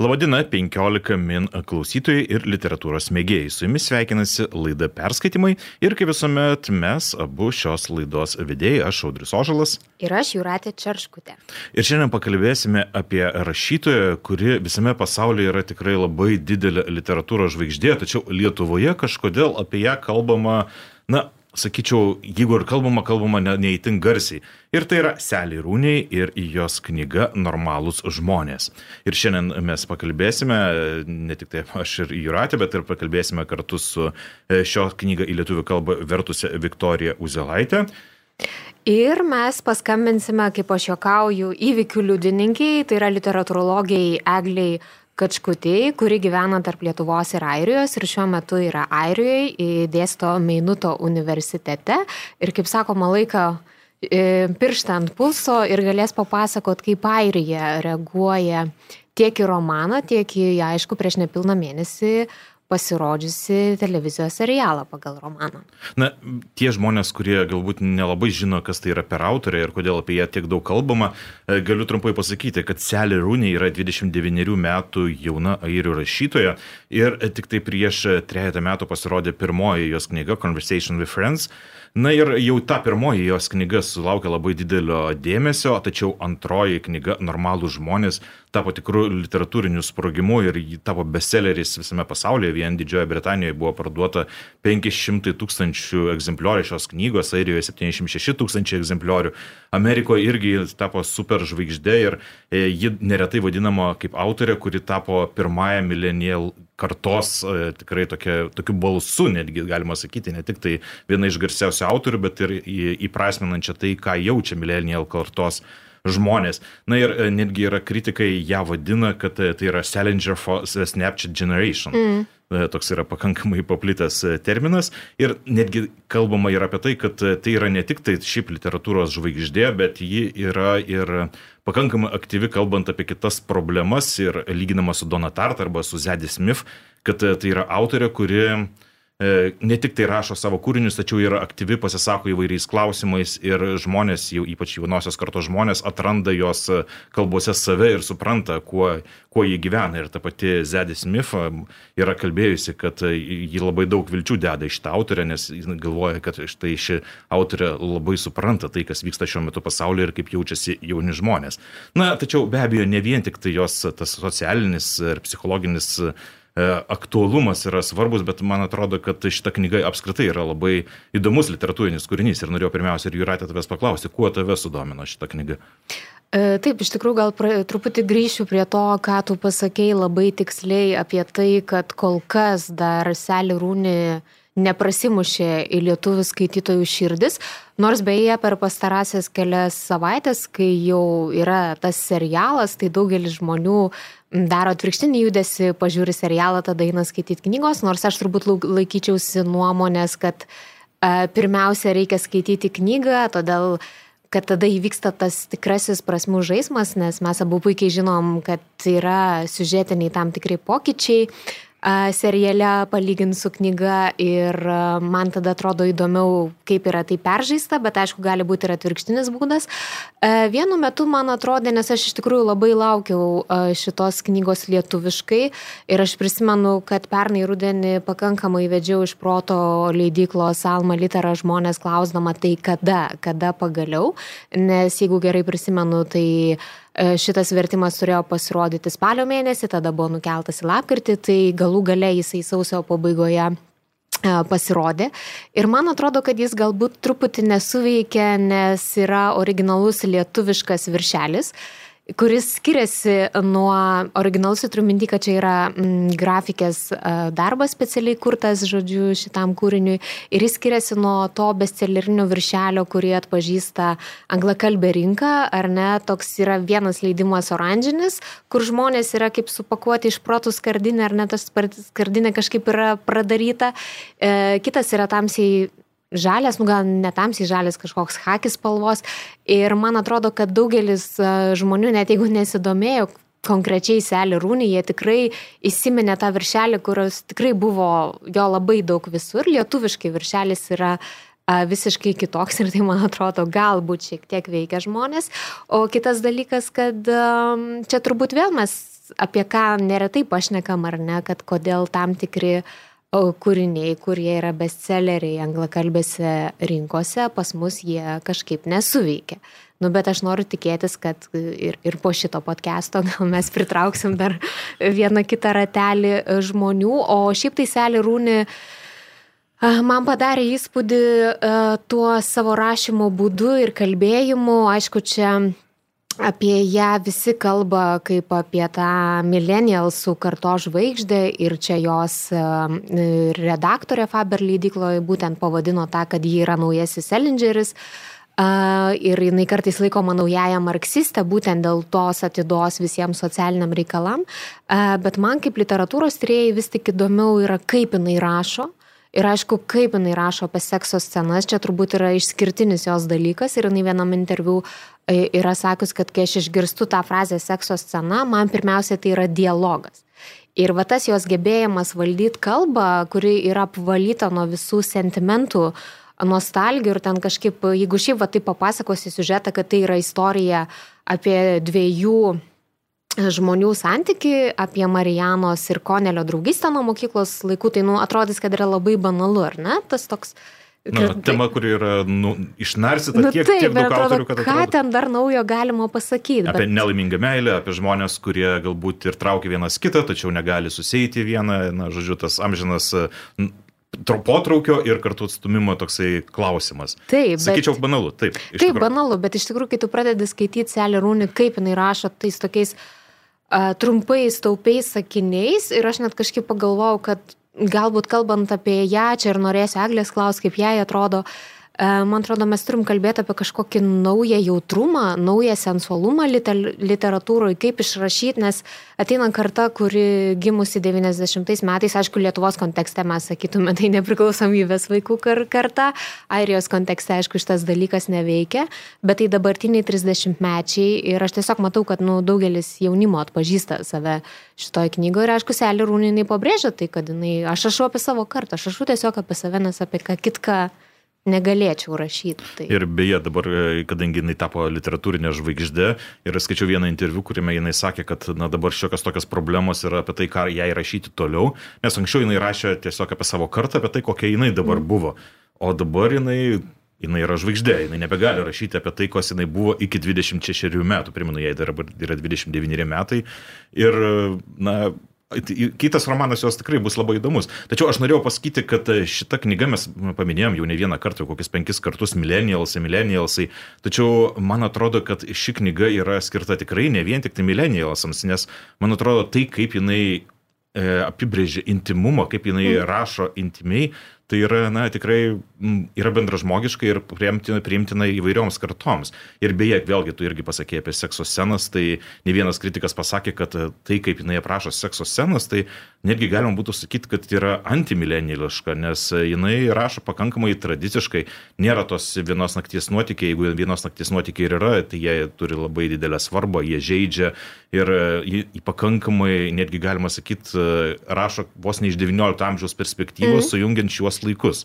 Labadiena, 15 min klausytojai ir literatūros mėgėjai. Su jumis sveikinasi laida perskaitimai ir kaip visuomet mes abu šios laidos vedėjai, aš Audrius Ožalas. Ir aš Juratė Čarškutė. Ir šiandien pakalbėsime apie rašytoją, kuri visame pasaulyje yra tikrai labai didelė literatūros žvaigždė, tačiau Lietuvoje kažkodėl apie ją kalbama, na, sakyčiau, jeigu ir kalbama, kalbama neįtin ne garsiai. Ir tai yra Selį Rūniai ir jos knyga Normalūs žmonės. Ir šiandien mes pakalbėsime, ne tik tai aš ir Juratė, bet ir pakalbėsime kartu su e, šio knygą į lietuvių kalbą vertusią Viktoriją Uzelaitę. Ir mes paskambinsime, kaip aš juokauju, įvykių liudininkiai, tai yra literatūrologijai Egliai Kačkutėjai, kuri gyvena tarp Lietuvos ir Airijos ir šiuo metu yra Airijoje, dėsto Meinuto universitete. Ir, kaip sakoma, laiką pirštą ant pulso ir galės papasakot, kaip Airija reaguoja tiek į romaną, tiek į, aišku, prieš nepilną mėnesį pasirodžiusi televizijos serialą pagal romaną. Na, tie žmonės, kurie galbūt nelabai žino, kas tai yra per autorė ir kodėl apie ją tiek daug kalbama, e, galiu trumpai pasakyti, kad Selė Rūnė yra 29 metų jauna airių rašytoja ir tik tai prieš trejata metų pasirodė pirmoji jos knyga Conversation with Friends Na ir jau ta pirmoji jos knyga sulaukė labai didelio dėmesio, tačiau antroji knyga Normalų žmonės tapo tikrų literatūrinių sprogimų ir ji tapo bestselleris visame pasaulyje. Vien Didžiojoje Britanijoje buvo parduota 500 tūkstančių egzempliorių šios knygos, Airijoje 76 tūkstančiai egzempliorių. Amerikoje irgi tapo super žvaigždė ir e, ji neretai vadinama kaip autorė, kuri tapo pirmąją millennial kartos e, tikrai tokia, tokiu balsu, netgi galima sakyti, ne tik tai viena iš garsiausių autorių, bet ir įprasminančia tai, ką jaučia millennial kartos žmonės. Na ir e, netgi yra kritikai ją vadina, kad e, tai yra Salinger for Snapchat Generation. Mm. Toks yra pakankamai paplitęs terminas ir netgi kalbama yra apie tai, kad tai yra ne tik tai šiaip literatūros žvaigždė, bet ji yra ir pakankamai aktyvi kalbant apie kitas problemas ir lyginama su Donatart arba su Zeddy Smith, kad tai yra autorė, kuri E, ne tik tai rašo savo kūrinius, tačiau yra aktyvi, pasisako įvairiais klausimais ir žmonės, jau ypač jaunosios kartos žmonės, atranda jos kalbose save ir supranta, kuo, kuo jie gyvena. Ir ta pati Zeddy Smith e, yra kalbėjusi, kad ji labai daug vilčių deda iš tą autorę, nes galvoja, kad štai ši autorė labai supranta tai, kas vyksta šiuo metu pasaulyje ir kaip jaučiasi jauni žmonės. Na, tačiau be abejo, ne vien tik tai jos tas socialinis ir psichologinis E, aktualumas yra svarbus, bet man atrodo, kad šita knyga apskritai yra labai įdomus literatūrinis kūrinys ir norėjau pirmiausia ir Juratė tavęs paklausti, kuo tave sudomino šita knyga. E, taip, iš tikrųjų gal pra, truputį grįšiu prie to, ką tu pasakėjai labai tiksliai apie tai, kad kol kas dar Selį Rūnį neprasimušė į lietuvių skaitytojų širdis, nors beje per pastarąsias kelias savaitės, kai jau yra tas serialas, tai daugelis žmonių daro atvirkštinį judesi, pažiūri serialą, tada eina skaityti knygos, nors aš turbūt laikyčiausi nuomonės, kad e, pirmiausia reikia skaityti knygą, todėl kad tada įvyksta tas tikrasis prasmų žaidimas, nes mes abu puikiai žinom, kad yra siužetiniai tam tikrai pokyčiai, seriale palyginti su knyga ir man tada atrodo įdomiau, kaip yra tai peržaista, bet aišku, gali būti ir atvirkštinis būdas. Vienu metu man atrodė, nes aš iš tikrųjų labai laukiau šitos knygos lietuviškai ir aš prisimenu, kad pernai rudenį pakankamai vedžiau iš proto leidyklos Alma Litera žmonės klausdama tai kada, kada pagaliau, nes jeigu gerai prisimenu, tai šitas vertimas turėjo pasirodyti spalio mėnesį, tada buvo nukeltas į lapkritį, tai galų gale jisai sausio pabaigoje e, pasirodė. Ir man atrodo, kad jis galbūt truputį nesuveikia, nes yra originalus lietuviškas viršelis. Uh, kuris skiriasi nuo originalus, turiu minti, kad čia yra m, mm, grafikės darbas specialiai kurtas, žodžiu, šitam kūriniui. Ir jis skiriasi nuo to bestsellerinio viršelio, kurį atpažįsta anglakalbė rinka, ar ne, toks yra vienas leidimas oranžinis, kur žmonės yra kaip supakuoti iš protų skardinę, ar net tas skardinė kažkaip yra pradaryta. E, kitas yra tamsiai žalias, nu gal netamsiai žalias kažkoks hakis spalvos. Ir man atrodo, kad daugelis e, žmonių, net jeigu nesidomėjo konkrečiai selį rūnį, jie tikrai įsiminė tą viršelį, kurios tikrai buvo jo labai daug visur. Lietuviškai viršelis yra visiškai kitoks ir tai, man atrodo, galbūt šiek tiek veikia žmonės. O kitas dalykas, kad čia turbūt vėl mes apie ką neretai pašnekam ar ne, kad kodėl tam tikri kūriniai, kurie yra bestselleriai anglakalbėse rinkose, pas mus jie kažkaip nesuveikia. Nu, bet aš noriu tikėtis, kad ir, ir po šito podcast'o gal mes pritrauksim dar vieną kitą ratelį žmonių, o šiaip tai Selį Rūni man padarė įspūdį tuo savo rašymo būdu ir kalbėjimu. Aišku, čia apie ją visi kalba kaip apie tą millennialsų karto žvaigždę ir čia jos redaktorė Faber leidykloje būtent pavadino tą, kad ji yra naujasis Ellingeris. Uh, ir jinai kartais laikoma naująją marksistę, būtent dėl tos atidos visiems socialiniam reikalam. Bet man kaip literatūros tyrėjai vis tik įdomiau yra, kaip jinai rašo, Ir aišku, kaip jinai rašo apie sekso scenas, čia turbūt yra išskirtinis jos dalykas ir jinai vienam interviu e, yra sakus, kad kai aš išgirstu tą frazę sekso scena, man pirmiausia tai yra dialogas. Ir va tas jos gebėjimas valdyti kalbą, kuri yra apvalyta nuo visų sentimentų, nostalgijų ir ten kažkaip, jeigu šiaip va taip papasakosi siužetą, kad tai yra istorija apie dviejų žmonių santyki apie Marijanos ir Konelio draugystę nuo mokyklos laikų, tai nu, atrodys, kad yra labai banalu, ar ne? Tas toks kad, tema, kuri yra nu, išnarsyta nu, tiek, taip, tiek daug autorių, kad atrodo. Ką ten dar naujo galima pasakyti? Apie bet... nelaimingą meilę, apie žmonės, kurie galbūt ir traukia vienas kitą, tačiau negali susėti vieną, na, žodžiu, tas amžinas potraukio ir kartu atstumimo toksai klausimas. Taip. Sakyčiau, bet... banalu, taip. Taip, tikrųjų. banalu, bet iš tikrųjų, kai tu pradedi skaityti Selį Rūnį, kaip jinai rašo tais tokiais uh, trumpais, taupiais sakiniais ir aš net kažkaip pagalvojau, kad galbūt kalbant apie ją, čia ir norėsiu Eglės klausti, kaip jai atrodo, uh, man atrodo, mes turim kalbėti apie kažkokį naują jautrumą, naują sensualumą literatūroje, kaip išrašyti, nes ateina karta, kuri gimusi 90 metais, aišku, Lietuvos kontekste mes sakytume, tai nepriklausomybės vaikų kar karta, Airijos kontekste, aišku, šitas dalykas neveikia, bet tai dabartiniai 30 mečiai ir aš tiesiog matau, kad nu, daugelis jaunimo atpažįsta save šitoje knygoje ir, aišku, Selė Rūninai pabrėžia tai, kad jinai, aš rašau apie savo kartą, aš rašau tiesiog apie save, nes apie ką kitką negalėčiau rašyti. Tai. Ir beje, dabar, e, kadangi jinai tapo literatūrinė žvaigždė ir skaičiau vieną interviu, kuriame jinai sakė, kad na, dabar šiokios tokios problemos yra apie tai, ką jai rašyti toliau, nes anksčiau jinai rašė tiesiog apie savo kartą, apie tai, kokia jinai dabar mm. buvo. O dabar jinai jinai yra žvaigždė, jinai nebegali rašyti apie tai, kas jinai buvo iki 26 metų, primenu, jai dar yra 29 metai. Ir, na, Kitas romanas jos tikrai bus labai įdomus. Tačiau aš norėjau pasakyti, kad e, šitą knygą mes paminėjom jau ne vieną kartą, kokius penkis kartus millennialsai, millennialsai. Tačiau man atrodo, kad ši knyga yra skirta tikrai ne vien tik tai millennialsams, nes man atrodo tai, kaip jinai e, apibrėžia intimumą, kaip jinai mm. rašo intimiai, tai yra, na, tikrai yra bendražmogiška ir priimtina, priimtina įvairioms kartoms. Ir beje, vėlgi, tu irgi pasakėjai apie sekso scenas, tai ne vienas kritikas pasakė, kad e, tai, kaip jinai aprašo sekso scenas, tai netgi galima būtų sakyti, kad yra antimileniališka, nes e, jinai rašo pakankamai tradiciškai, nėra tos vienos nakties nuotykiai, jeigu vienos nakties nuotykiai ir yra, tai jie turi labai didelę svarbą, jie žaidžia ir e, pakankamai, netgi galima sakyti, rašo vos ne iš XIX amžiaus perspektyvos, mm. sujungiant šiuos tuos laikus.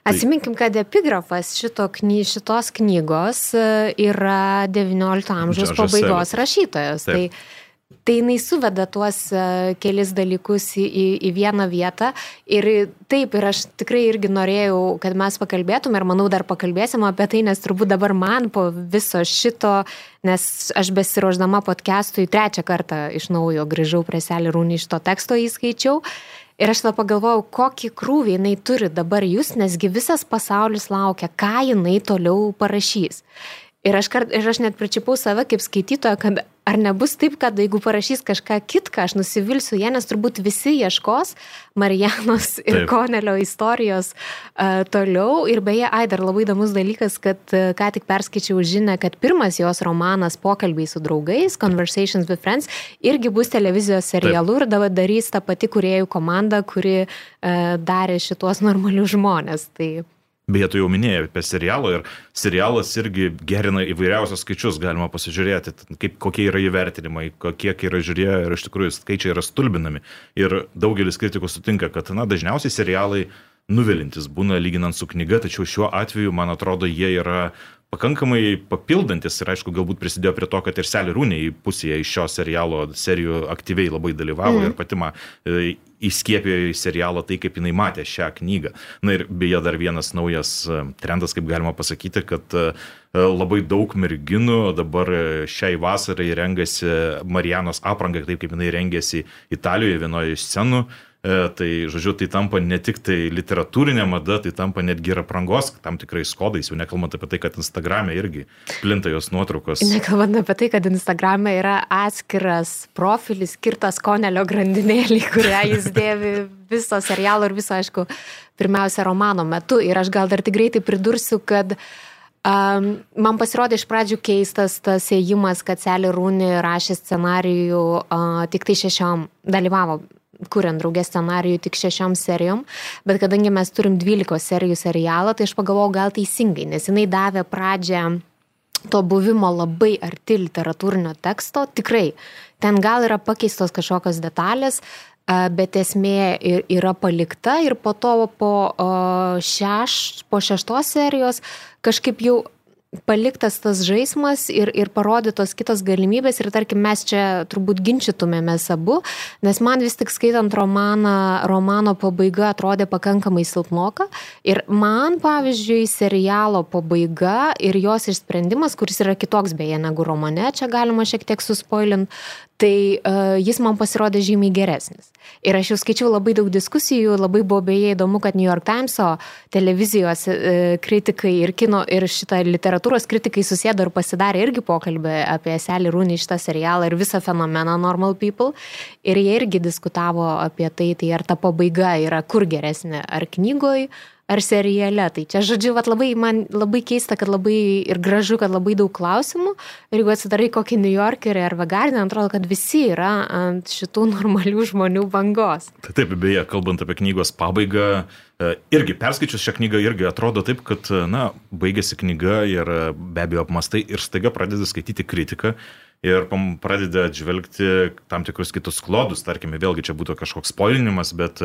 Tai... Atsiminkim, kad epigrafas šito kny, šitos knygos e, yra XIX amžiaus pabaigos rašytojas. Taip. Tai Tai jinai suveda tuos e, kelis dalykus į, į, į vieną vietą. Ir taip, ir aš tikrai irgi norėjau, kad mes pakalbėtume ir manau dar pakalbėsim apie tai, nes turbūt dabar man po viso šito, nes aš besiroždama podcast'ui trečią kartą iš naujo grįžau prie Selį Rūnį iš to teksto įskaičiau. Ir aš tada pagalvojau, kokį krūvį jinai turi dabar jūs, nesgi visas pasaulis laukia, ką jinai toliau parašys. Ir aš, kart, ir aš net pričipau save kaip skaitytoja, kad ar nebus taip, kad jeigu parašys kažką kitką, aš nusivilsiu ją, nes turbūt visi ieškos Marijanos ir taip. Konelio istorijos uh, toliau. Ir beje, ai, dar labai įdomus dalykas, kad uh, ką tik perskaičiau žinę, kad pirmas jos romanas Pokalbiai su draugais, Conversations with Friends, irgi bus televizijos serialų taip. ir dabar darys tą pati kuriejų komanda, kuri uh, darė šitos normalius žmonės. Tai Beje, tu jau minėjai apie serialą ir serialas irgi gerina įvairiausius skaičius, galima pasižiūrėti, kaip, kokie yra įvertinimai, kiek yra žiūrėję ir iš tikrųjų skaičiai yra stulbinami. Ir daugelis kritikų sutinka, kad na, dažniausiai serialai nuvilintis būna lyginant su knyga, tačiau šiuo atveju, man atrodo, jie yra pakankamai papildantis ir aišku galbūt prisidėjo prie to, kad ir Selė Rūnė į pusėje iš šio serialo serijų aktyviai labai dalyvavo mm. ir pati man e, įskiepėjo į serialą tai, kaip jinai matė šią knygą. Na ir beje dar vienas naujas e, trendas, kaip galima pasakyti, kad e, labai daug merginų dabar šiai vasarai rengiasi Marijanos aprangą, taip kaip jinai rengėsi Italijoje vienoje iš scenų. E, tai, žodžiu, tai tampa ne tik tai literatūrinė mada, tai tampa netgi ir aprangos tam tikrais kodais, jau nekalbant apie tai, kad Instagram'e irgi plinta jos nuotraukos. Nekalbant apie tai, kad Instagram'e yra atskiras profilis skirtas konelio grandinėlį, kurią jis dėvi viso serialo ir viso, aišku, pirmiausia, romano metu. Ir aš gal dar tik greitai pridursiu, kad Um, man pasirodė iš pradžių keistas tas ėjimas, kad Selė Rūni rašė scenarijų uh, tik tai šešiom, dalyvavo kuriant draugės scenarijų tik šešiom serijom, bet kadangi mes turim 12 serijų serialą, tai aš pagalvojau gal teisingai, nes jinai davė pradžią to buvimo labai arti literatūrinio teksto, tikrai, ten gal yra pakeistos kažkokios detalės, bet esmė yra palikta ir po to po, šeš, po šeštos serijos kažkaip jau paliktas tas žaismas ir, ir parodytos kitos galimybės ir tarkim mes čia turbūt ginčytumėmės abu, nes man vis tik skaitant romaną, romano pabaiga atrodė pakankamai silpnoka ir man pavyzdžiui serialo pabaiga ir jos išsprendimas, kuris yra kitoks beje negu romane, čia galima šiek tiek suspoilint, tai uh, jis man pasirodė žymiai geresnis. Ir aš jau skaičiau labai daug diskusijų, labai buvo beje įdomu, kad New York Timeso televizijos uh, kritikai ir kino ir šitą literatūros kritikai susėdo ir pasidarė irgi pokalbį apie Selį Rūnį šitą serialą ir visą fenomeną Normal People. Ir jie irgi diskutavo apie tai, tai ar ta pabaiga yra kur geresnė, ar knygoje ar seriale. Tai čia, žodžiu, vat, labai, man labai keista, kad labai ir gražu, kad labai daug klausimų. Ir jeigu atsidarai kokį New Yorkerį ar Vagarinę, atrodo, kad visi yra ant šitų normalių žmonių bangos. Tai taip, beje, kalbant apie knygos pabaigą, e, irgi perskaičius šią knygą, irgi atrodo taip, kad, na, baigėsi knyga ir be abejo apmastai ir staiga pradedi skaityti kritiką ir pradeda atžvelgti tam tikrus kitus klodus, tarkime, vėlgi čia būtų kažkoks spoilinimas, bet,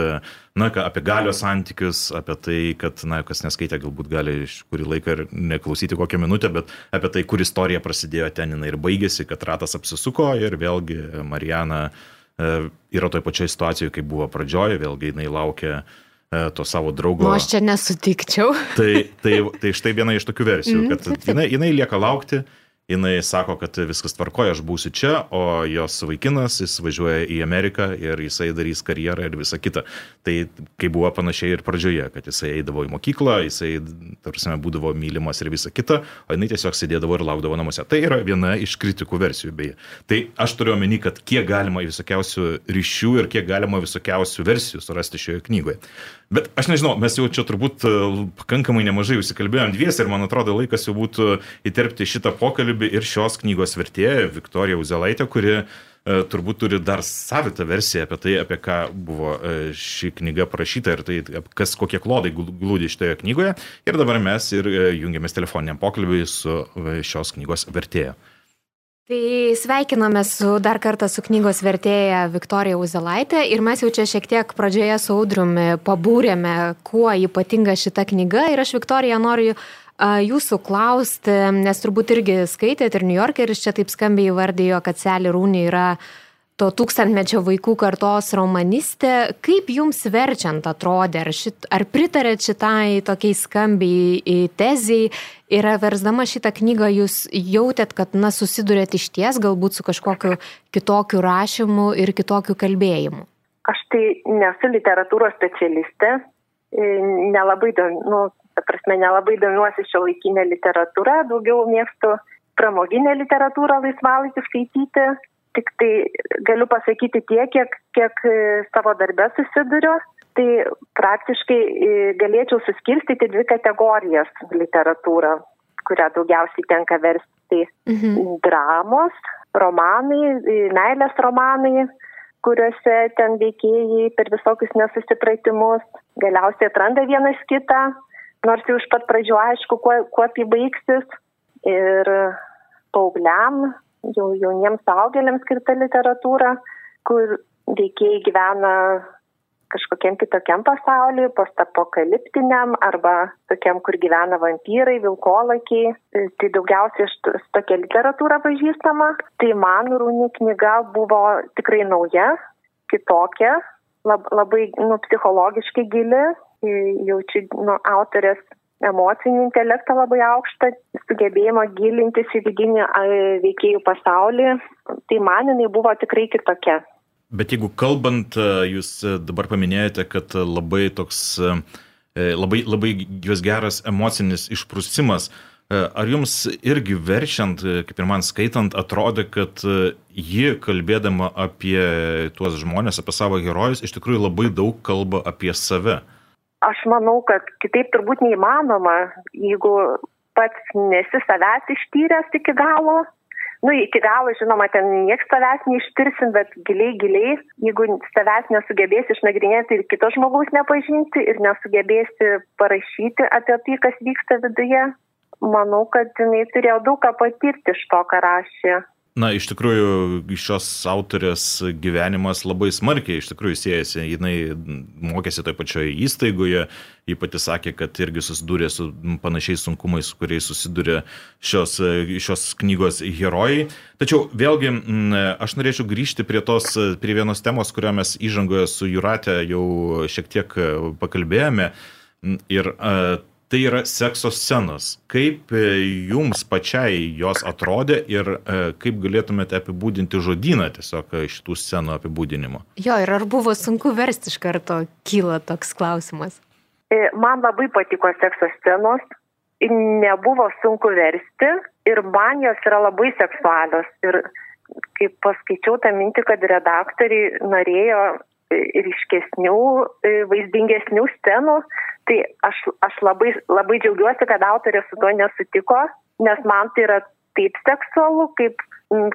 na, apie galios santykius, apie tai, kad, na, kas neskaitė, galbūt gali iš kurį laiką ir neklausyti kokią minutę, bet apie tai, kur istorija prasidėjo ten ir baigėsi, kad ratas apsisuko ir vėlgi Marijana e, yra toje pačioje situacijoje, kaip buvo pradžioje, vėlgi jinai laukia e, to savo draugo. O nu, aš čia nesutikčiau. Tai, tai, tai štai viena iš tokių versijų, mhm, kad jinai, jinai lieka laukti jinai sako, kad viskas tvarkoja, aš būsiu čia, o jos vaikinas, jis važiuoja į Ameriką ir jisai darys karjerą ir visa kita. Tai kaip buvo panašiai ir pradžioje, kad jisai eidavo į mokyklą, jisai, tarsi, būdavo mylimas ir visa kita, o jinai tiesiog sėdėdavo ir laukdavo namuose. Tai yra viena iš kritikų versijų beje. Tai aš turiu omeny, kad kiek galima visokiausių ryšių ir kiek galima visokiausių versijų surasti šioje knygoje. Bet aš nežinau, mes jau čia turbūt e, pakankamai nemažai užsikalbėjom dvies ir man atrodo laikas jau būtų įterpti šitą pokalbį ir šios knygos vertėją Viktoriją Uzelaitę, kuri e, turbūt turi dar savitą versiją apie tai, apie ką buvo e, ši knyga parašyta ir tai, kas, kokie klodai glūdi šitoje knygoje. Ir dabar mes ir jungiamės telefoniniam pokalbiui su šios knygos vertėja. Tai sveikiname su dar kartą su knygos vertėja Viktorija Uzelaitė ir mes jau čia šiek tiek pradžioje su Audriumi pabūrėme, kuo ypatinga šita knyga ir aš Viktorija noriu jūsų klausti, nes turbūt irgi skaitėt ir New Yorkeris čia taip skambiai įvardijo, kad Selė Rūnė yra to tūkstantmečio vaikų kartos romanistė. Kaip jums verčiant atrodė, ar, šit, ar pritarėt šitai tokiai skambiai teziai ir versdama šitą knygą jūs jautėt, kad na, susidurėt iš ties galbūt su kažkokiu kitokiu rašymu ir kitokiu kalbėjimu? Aš tai nesu literatūros specialistė, e, nelabai, nu, ta prasme, nelabai domiuosi šio laikinę literatūrą, daugiau mėgstu pramoginę literatūrą laisvalaikį skaityti tik tai galiu pasakyti tiek, kiek, kiek e, savo darbę susiduriu. Tai praktiškai e, galėčiau suskirstyti dvi kategorijas literatūrą, kurią daugiausiai tenka versti. Tai mhm. dramos, romanai, e, meilės romanai, kuriuose ten veikėjai per visokius nesusipratimus galiausiai atranda vienas kitą, nors jau iš pat pradžių aišku, kuo, kuo tai baigsis. Ir paaugliam jau jauniems suaugėliams skirta literatūra, kur veikėjai gyvena kažkokiam kitokiam pasauliui, postapokaliptiniam arba tokiam, kur gyvena vampyrai, vilkolakiai. Tai daugiausiai iš tokia literatūra pažįstama. Tai man rūni knyga buvo tikrai nauja, kitokia, lab, labai nu, psichologiškai gili, jaučiu nu, autorės emocinį intelektą labai aukštą, sugebėjimą gilintis į vidinį veikėjų pasaulį, tai man jinai buvo tikrai kitokia. Bet jeigu kalbant, jūs dabar paminėjote, kad labai toks, labai, labai jos geras emocinis išprusimas, Ar jums irgi veršiant, kaip ir man skaitant, atrodė, kad ji, kalbėdama apie tuos žmonės, apie savo herojus, iš tikrųjų labai daug kalba apie save? Aš manau, kad kitaip turbūt neįmanoma, jeigu pats nesi savęs ištyręs iki galo. Nu, iki galo, žinoma, ten nieks savęs neištirsim, bet giliai, giliai, jeigu savęs nesugebėsi išnagrinėti ir kito žmogaus nepažinti ir nesugebėsi parašyti apie tai, kas vyksta viduje, manau, kad jinai turėjo daug ką patirti iš to, ką rašė. Na, iš tikrųjų, šios autorės gyvenimas labai smarkiai iš tikrųjų siejasi. Jis mokėsi toje pačioje įstaigoje, ji pati sakė, kad irgi susidūrė su panašiais sunkumais, su kuriais susidūrė šios, šios knygos herojai. Tačiau vėlgi, aš norėčiau grįžti prie, tos, prie vienos temos, kurią mes įžangoje su Juratė jau šiek tiek pakalbėjome. Ir tai yra sekso scenos. Kaip e, jums pačiai jos atrodė ir e, kaip galėtumėte apibūdinti žodyną tiesiog e, šitų scenų apibūdinimo? Jo, ir ar buvo sunku versti iš karto, kyla toks klausimas. Man labai patiko sekso scenos, nebuvo sunku versti ir man jos yra labai seksualios. Ir kaip paskaičiau tą mintį, kad redaktoriai norėjo ryškesnių, vaizdingesnių scenų, Tai aš, aš labai, labai džiaugiuosi, kad autorė su to nesutiko, nes man tai yra taip seksualu, kaip,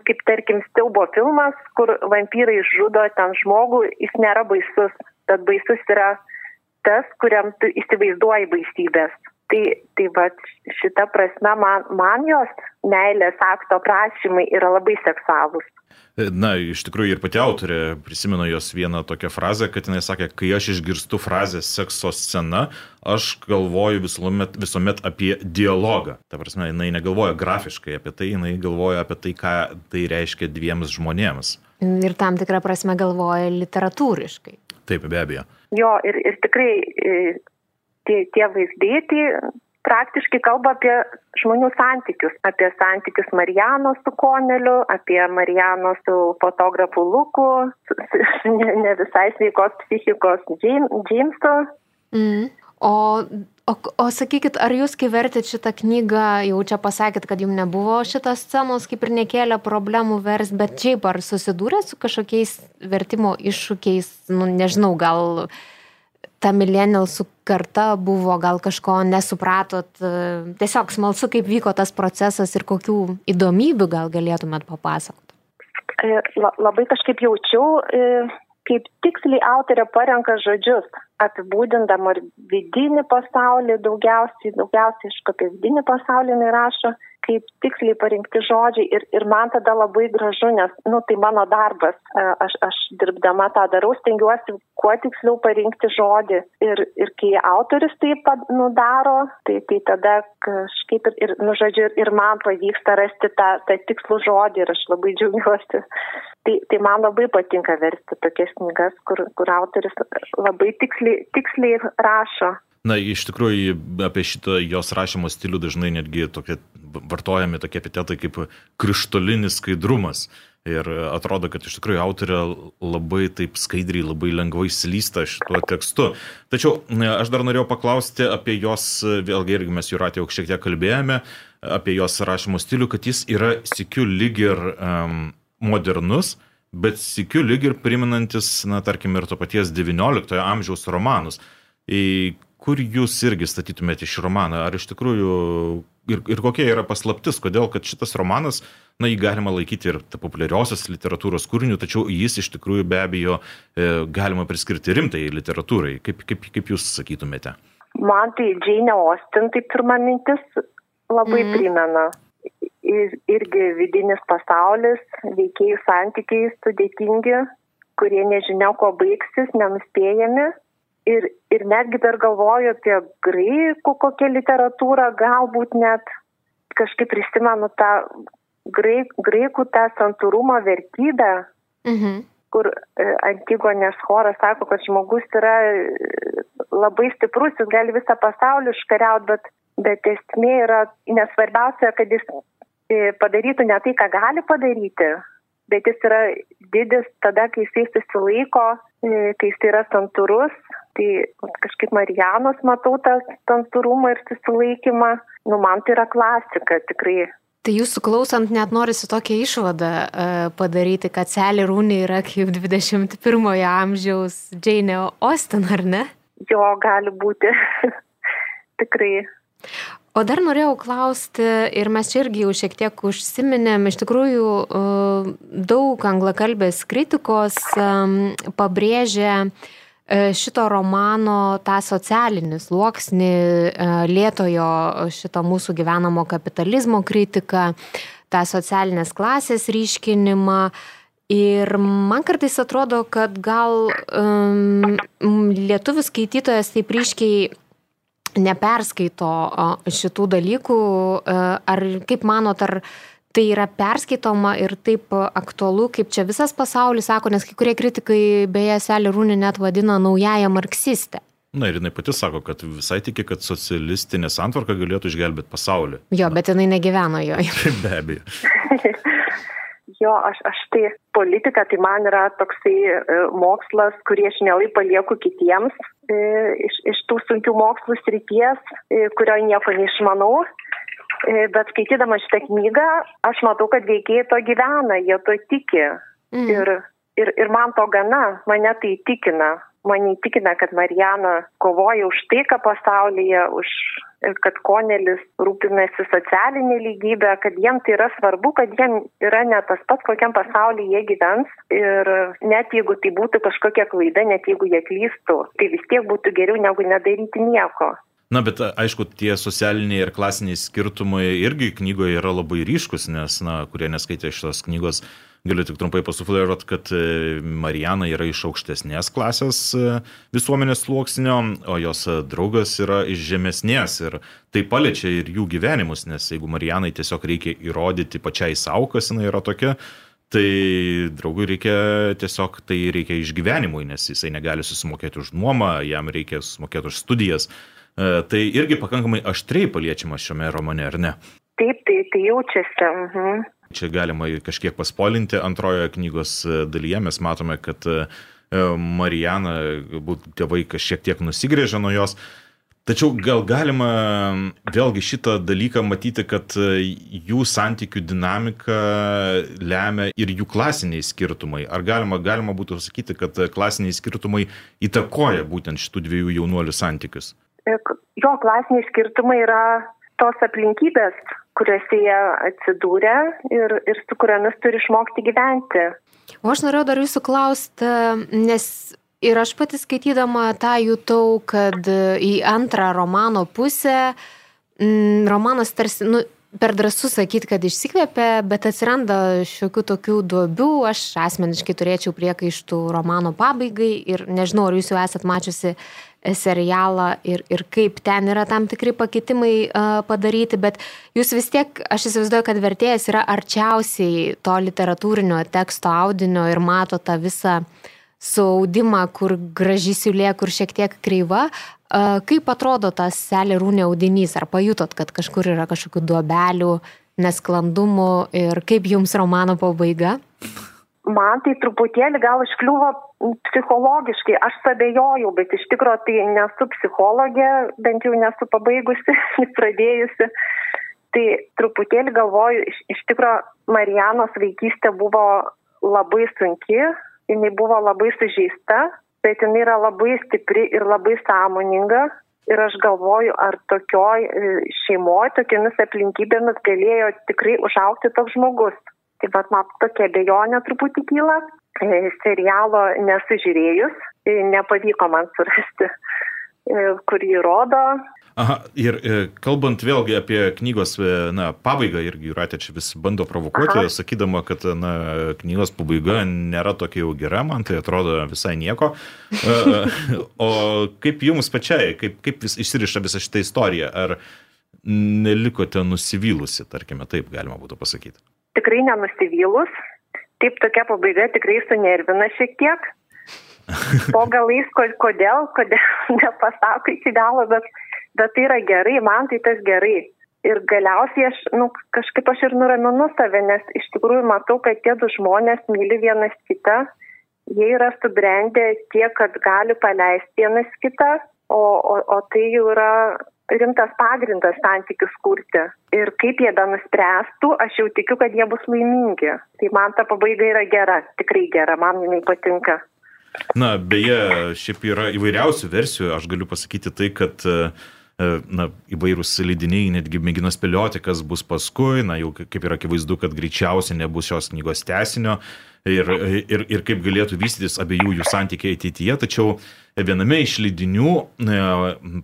kaip tarkim Steubo filmas, kur vampyrai žudo ten žmogų, jis nėra baisus, bet baisus yra tas, kuriam tu įsivaizduoji baisybės. Tai, tai va šita prasme man, man jos meilės akto prašymai yra labai seksualūs. Na, iš tikrųjų ir pati autorė prisimenu jos vieną tokią frazę, kad jinai sakė, kai aš išgirstu frazę sekso scena, aš galvoju visuomet, visuomet apie dialogą. Ta prasme, jinai negalvoja grafiškai apie tai, jinai galvoja apie tai, ką tai reiškia dviems žmonėms. Ir tam tikrą prasme galvoja literatūriškai. Taip, be abejo. Jo, ir, ir tikrai tie, tie vaizdai, tai praktiškai kalba apie žmonių santykius, apie santykius Marijano su Koneliu, apie Marijano su fotografu Luku, ne, ne visai sveikos psichikos Džeimso. Mm. O, o, o sakykit, ar jūs, kai vertėt šitą knygą, jau čia pasakėt, kad jums nebuvo šitas scenos, kaip ir nekėlė problemų vers, bet šiaip ar susidūrė su kažkokiais vertimo iššūkiais, nu nežinau, gal uh, ta millennialsų karta buvo, gal kažko nesupratot, e, tiesiog smalsu, kaip vyko tas procesas ir kokių įdomybių gal galėtumėt papasakoti. E, labai kažkaip jaučiau, e, kaip tiksliai autorė parenka žodžius, apibūdindama ir vidinį pasaulį, daugiausiai, daugiausiai iš apie vidinį pasaulį jinai rašo kaip tiksliai parinkti žodžiai ir, ir man tada labai gražu, nes, nu, tai mano darbas, e, aš, aš dirbdama tą darau, stengiuosi kuo tiksliau parinkti žodį ir, ir kai autoris tai nudaro, tai, tai tada kažkaip ir, ir nu, žodžiu, ir, ir man pavyksta rasti tą, tą tikslų žodį ir aš labai džiaugiuosi. Tai, tai man labai patinka versti tokias knygas, kur, kur autoris labai tiksliai, tiksliai rašo. Na, iš tikrųjų, apie šitą jos rašymo stilių dažnai netgi tokie, vartojami tokie epitetai kaip krištolinis skaidrumas. Ir atrodo, kad iš tikrųjų autorė labai taip skaidriai, labai lengvai slysta šituo tekstu. Tačiau aš dar norėjau paklausti apie jos, vėlgi irgi mes jų ratėjau šiek tiek kalbėjome, apie jos rašymo stilių, kad jis yra sikiu lyg ir um, modernus, bet sikiu lyg ir priminantis, na, tarkim, ir to paties XIX amžiaus romanus. Kur jūs irgi statytumėte šį romaną? Ar iš tikrųjų ir, ir kokia yra paslaptis, kodėl kad šitas romanas, na, jį galima laikyti ir populiariosios literatūros kūriniu, tačiau jis iš tikrųjų be abejo e, galima priskirti rimtai literatūrai. Kaip, kaip, kaip jūs sakytumėte? Man tai Džeinė Austin, tai pirma mintis labai mm. primena. Ir, irgi vidinis pasaulis, veikėjų santykiai sudėtingi, kurie nežinia, ko baigsis, nenuspėjami. Ir, ir netgi dar galvoju apie graikų kokią literatūrą, galbūt net kažkaip prisimenu tą graik, graikų tą santūrumo vertybę, mhm. kur e, Antigonės choras sako, kad žmogus yra e, labai stiprus, jis gali visą pasaulį iškariauti, bet, bet esmė yra nesvarbiausia, kad jis e, padarytų ne tai, ką gali padaryti, bet jis yra didis tada, kai jisai susilaiko, kai jis yra santūrus. Tai kažkaip Marijanos matau tą santūrumą ir susilaikymą. Nu, man tai yra klasika tikrai. Tai jūsų klausant net norisi tokią išvadą uh, padaryti, kad Selė Rūnė yra kaip 21 amžiaus Džeinė Austin, ar ne? Jo, gali būti. tikrai. O dar norėjau klausti, ir mes čia irgi jau šiek tiek užsiminėm, iš tikrųjų daug anglakalbės kritikos pabrėžia šito romano tą socialinį sluoksnį, lietojo šito mūsų gyvenamo kapitalizmo kritiką, tą socialinės klasės ryškinimą. Ir man kartais atrodo, kad gal um, lietuvių skaitytojas taip ryškiai neperskaito šitų dalykų, ar kaip manot, ar tai yra perskaitoma ir taip aktualu, kaip čia visas pasaulis sako, nes kai kurie kritikai beje Selį Rūnį net vadina naująją marksistę. Na ir jinai pati sako, kad visai tiki, kad socialistinė santvarka galėtų išgelbėti pasaulį. Jo, bet jinai negyveno joje. Be abejo. Jo, aš, aš tai politika, tai man yra toksai e, mokslas, kurį aš mielai palieku kitiems e, iš, iš tų sunkių mokslų srities, e, kurioje nieko neišmanau. E, bet skaitydama šitą knygą, aš matau, kad veikėjai to gyvena, jie to tiki. Mm. Ir, ir, ir man to gana, mane tai įtikina mane įtikina, kad Marijana kovoja už taiką pasaulyje, už kad Konelis rūpinasi socialinė lygybė, kad jiem tai yra svarbu, kad jiem yra ne tas pats, kokiam pasaulyje jie gyvens. Ir net jeigu tai būtų kažkokia klaida, net jeigu jie klystų, tai vis tiek būtų geriau negu nedaryti nieko. Na, bet aišku, tie socialiniai ir klasiniai skirtumai irgi knygoje yra labai ryškus, nes, na, kurie neskaitė šitos knygos, Galiu tik trumpai pasufleruoti, kad e, Marijana yra iš aukštesnės klasės e, visuomenės sluoksnio, o jos draugas yra iš žemesnės ir tai paliečia ir jų gyvenimus, nes jeigu Marijanai tiesiog reikia įrodyti pačiai savo, kas jinai yra tokia, tai draugui reikia tiesiog tai reikia išgyvenimui, nes jisai negali susimokėti už nuomą, jam reikia susimokėti už studijas. E, tai irgi pakankamai aštriai paliečiama šiame romane, ar ne? Taip, tai, tai jaučiasi. Mhm. Čia galima kažkiek paspolinti antrojoje knygos e, dalyje. Mes matome, kad e, Marijana, galbūt tėvai kažkiek tiek nusigrėžė nuo jos. Tačiau gal galima vėlgi šitą dalyką matyti, kad jų santykių dinamika lemia ir jų klasiniai skirtumai. Ar galima, galima būtų sakyti, kad klasiniai skirtumai įtakoja būtent šitų dviejų jaunuolių santykius? Jo klasiniai skirtumai yra tos aplinkybės, kuriuose jie atsidūrė ir, ir su kuriomis turi išmokti gyventi. O aš norėjau dar jūsų klausti, nes ir aš pati skaitydama tą jutau, kad į antrą romano pusę m, romanas tarsi, nu, per drąsu sakyti, kad išsikvėpė, bet atsiranda šiokių tokių duobių. Aš asmeniškai turėčiau priekaištų romano pabaigai ir nežinau, ar jūs jau esat mačiusi serialą ir, ir kaip ten yra tam tikri pakitimai uh, padaryti, bet jūs vis tiek, aš įsivaizduoju, kad vertėjas yra arčiausiai to literatūrinio teksto audinio ir mato tą visą suaudimą, kur graži siulė, kur šiek tiek kreiva. Uh, kaip atrodo tas selė rūnė audinys? Ar pajutot, kad kažkur yra kažkokių duobelių, nesklandumų ir kaip jums romano pabaiga? Man tai truputėlį gal iškliuvo psichologiškai, aš sabėjojau, bet iš tikrųjų tai nesu psichologė, bent jau nesu pabaigusi, pradėjusi. Tai truputėlį galvoju, iš, iš tikrųjų Marijanos vaikystė buvo labai sunki, jinai buvo labai sužeista, bet jinai yra labai stipri ir labai sąmoninga. Ir aš galvoju, ar tokioj e, šeimoje, tokiamis aplinkybėmis galėjo tikrai užaukti toks žmogus. Tai vad man tokia bejonė truputį kyla. E, serialo nesužiūrėjus, e, nepavyko man surasti, e, kurį rodo. Aha, ir kalbant vėlgi apie knygos na, pabaigą, irgi Juratė čia vis bando provokuoti, Aha. sakydama, kad na, knygos pabaiga nėra tokia jau gera, man tai atrodo visai nieko. O kaip jums pačiai, kaip, kaip vis išsiriša visa šitą istoriją? Ar nelikote nusivylusi, tarkime, taip galima būtų pasakyti? Tikrai nenusivylus. Taip, tokia pabaiga tikrai sunervina šiek tiek. Po galais, kodėl, kodėl nepasako iki galo, bet bet tai yra gerai, man tai tas gerai. Ir galiausiai aš, nu, kažkaip aš ir nuraminu save, nes iš tikrųjų matau, kad tie du žmonės myli vienas kitą, jie yra subrendę tiek, kad gali paleisti vienas kitą, o, o, o tai jau yra rimtas pagrindas santykius kurti. Ir kaip jie be nuspręstų, aš jau tikiu, kad jie bus laimingi. Tai man ta pabaiga yra gera, tikrai gera, man jinai patinka. Na, beje, šiaip yra įvairiausių versijų, aš galiu pasakyti tai, kad uh, na, įvairūs leidiniai netgi mėgino spėlioti, kas bus paskui, na, jau kaip yra akivaizdu, kad greičiausiai nebus šios knygos tesinio ir, ir, ir kaip galėtų vystytis abiejų jų santykiai ateityje, tačiau viename iš leidinių e,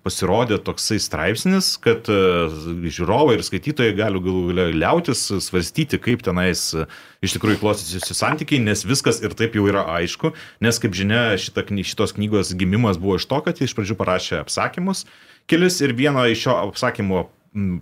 pasirodė toksai straipsnis, kad e, žiūrovai ir skaitytojai gali galų galia liautis svarstyti, kaip tenais iš tikrųjų klostysiuosi santykiai, nes viskas ir taip jau yra aišku, nes kaip žinia, šita, šitos knygos gimimas buvo iš to, kad jie iš pradžių parašė apsakymus kelis ir vieno iš šio apsakymo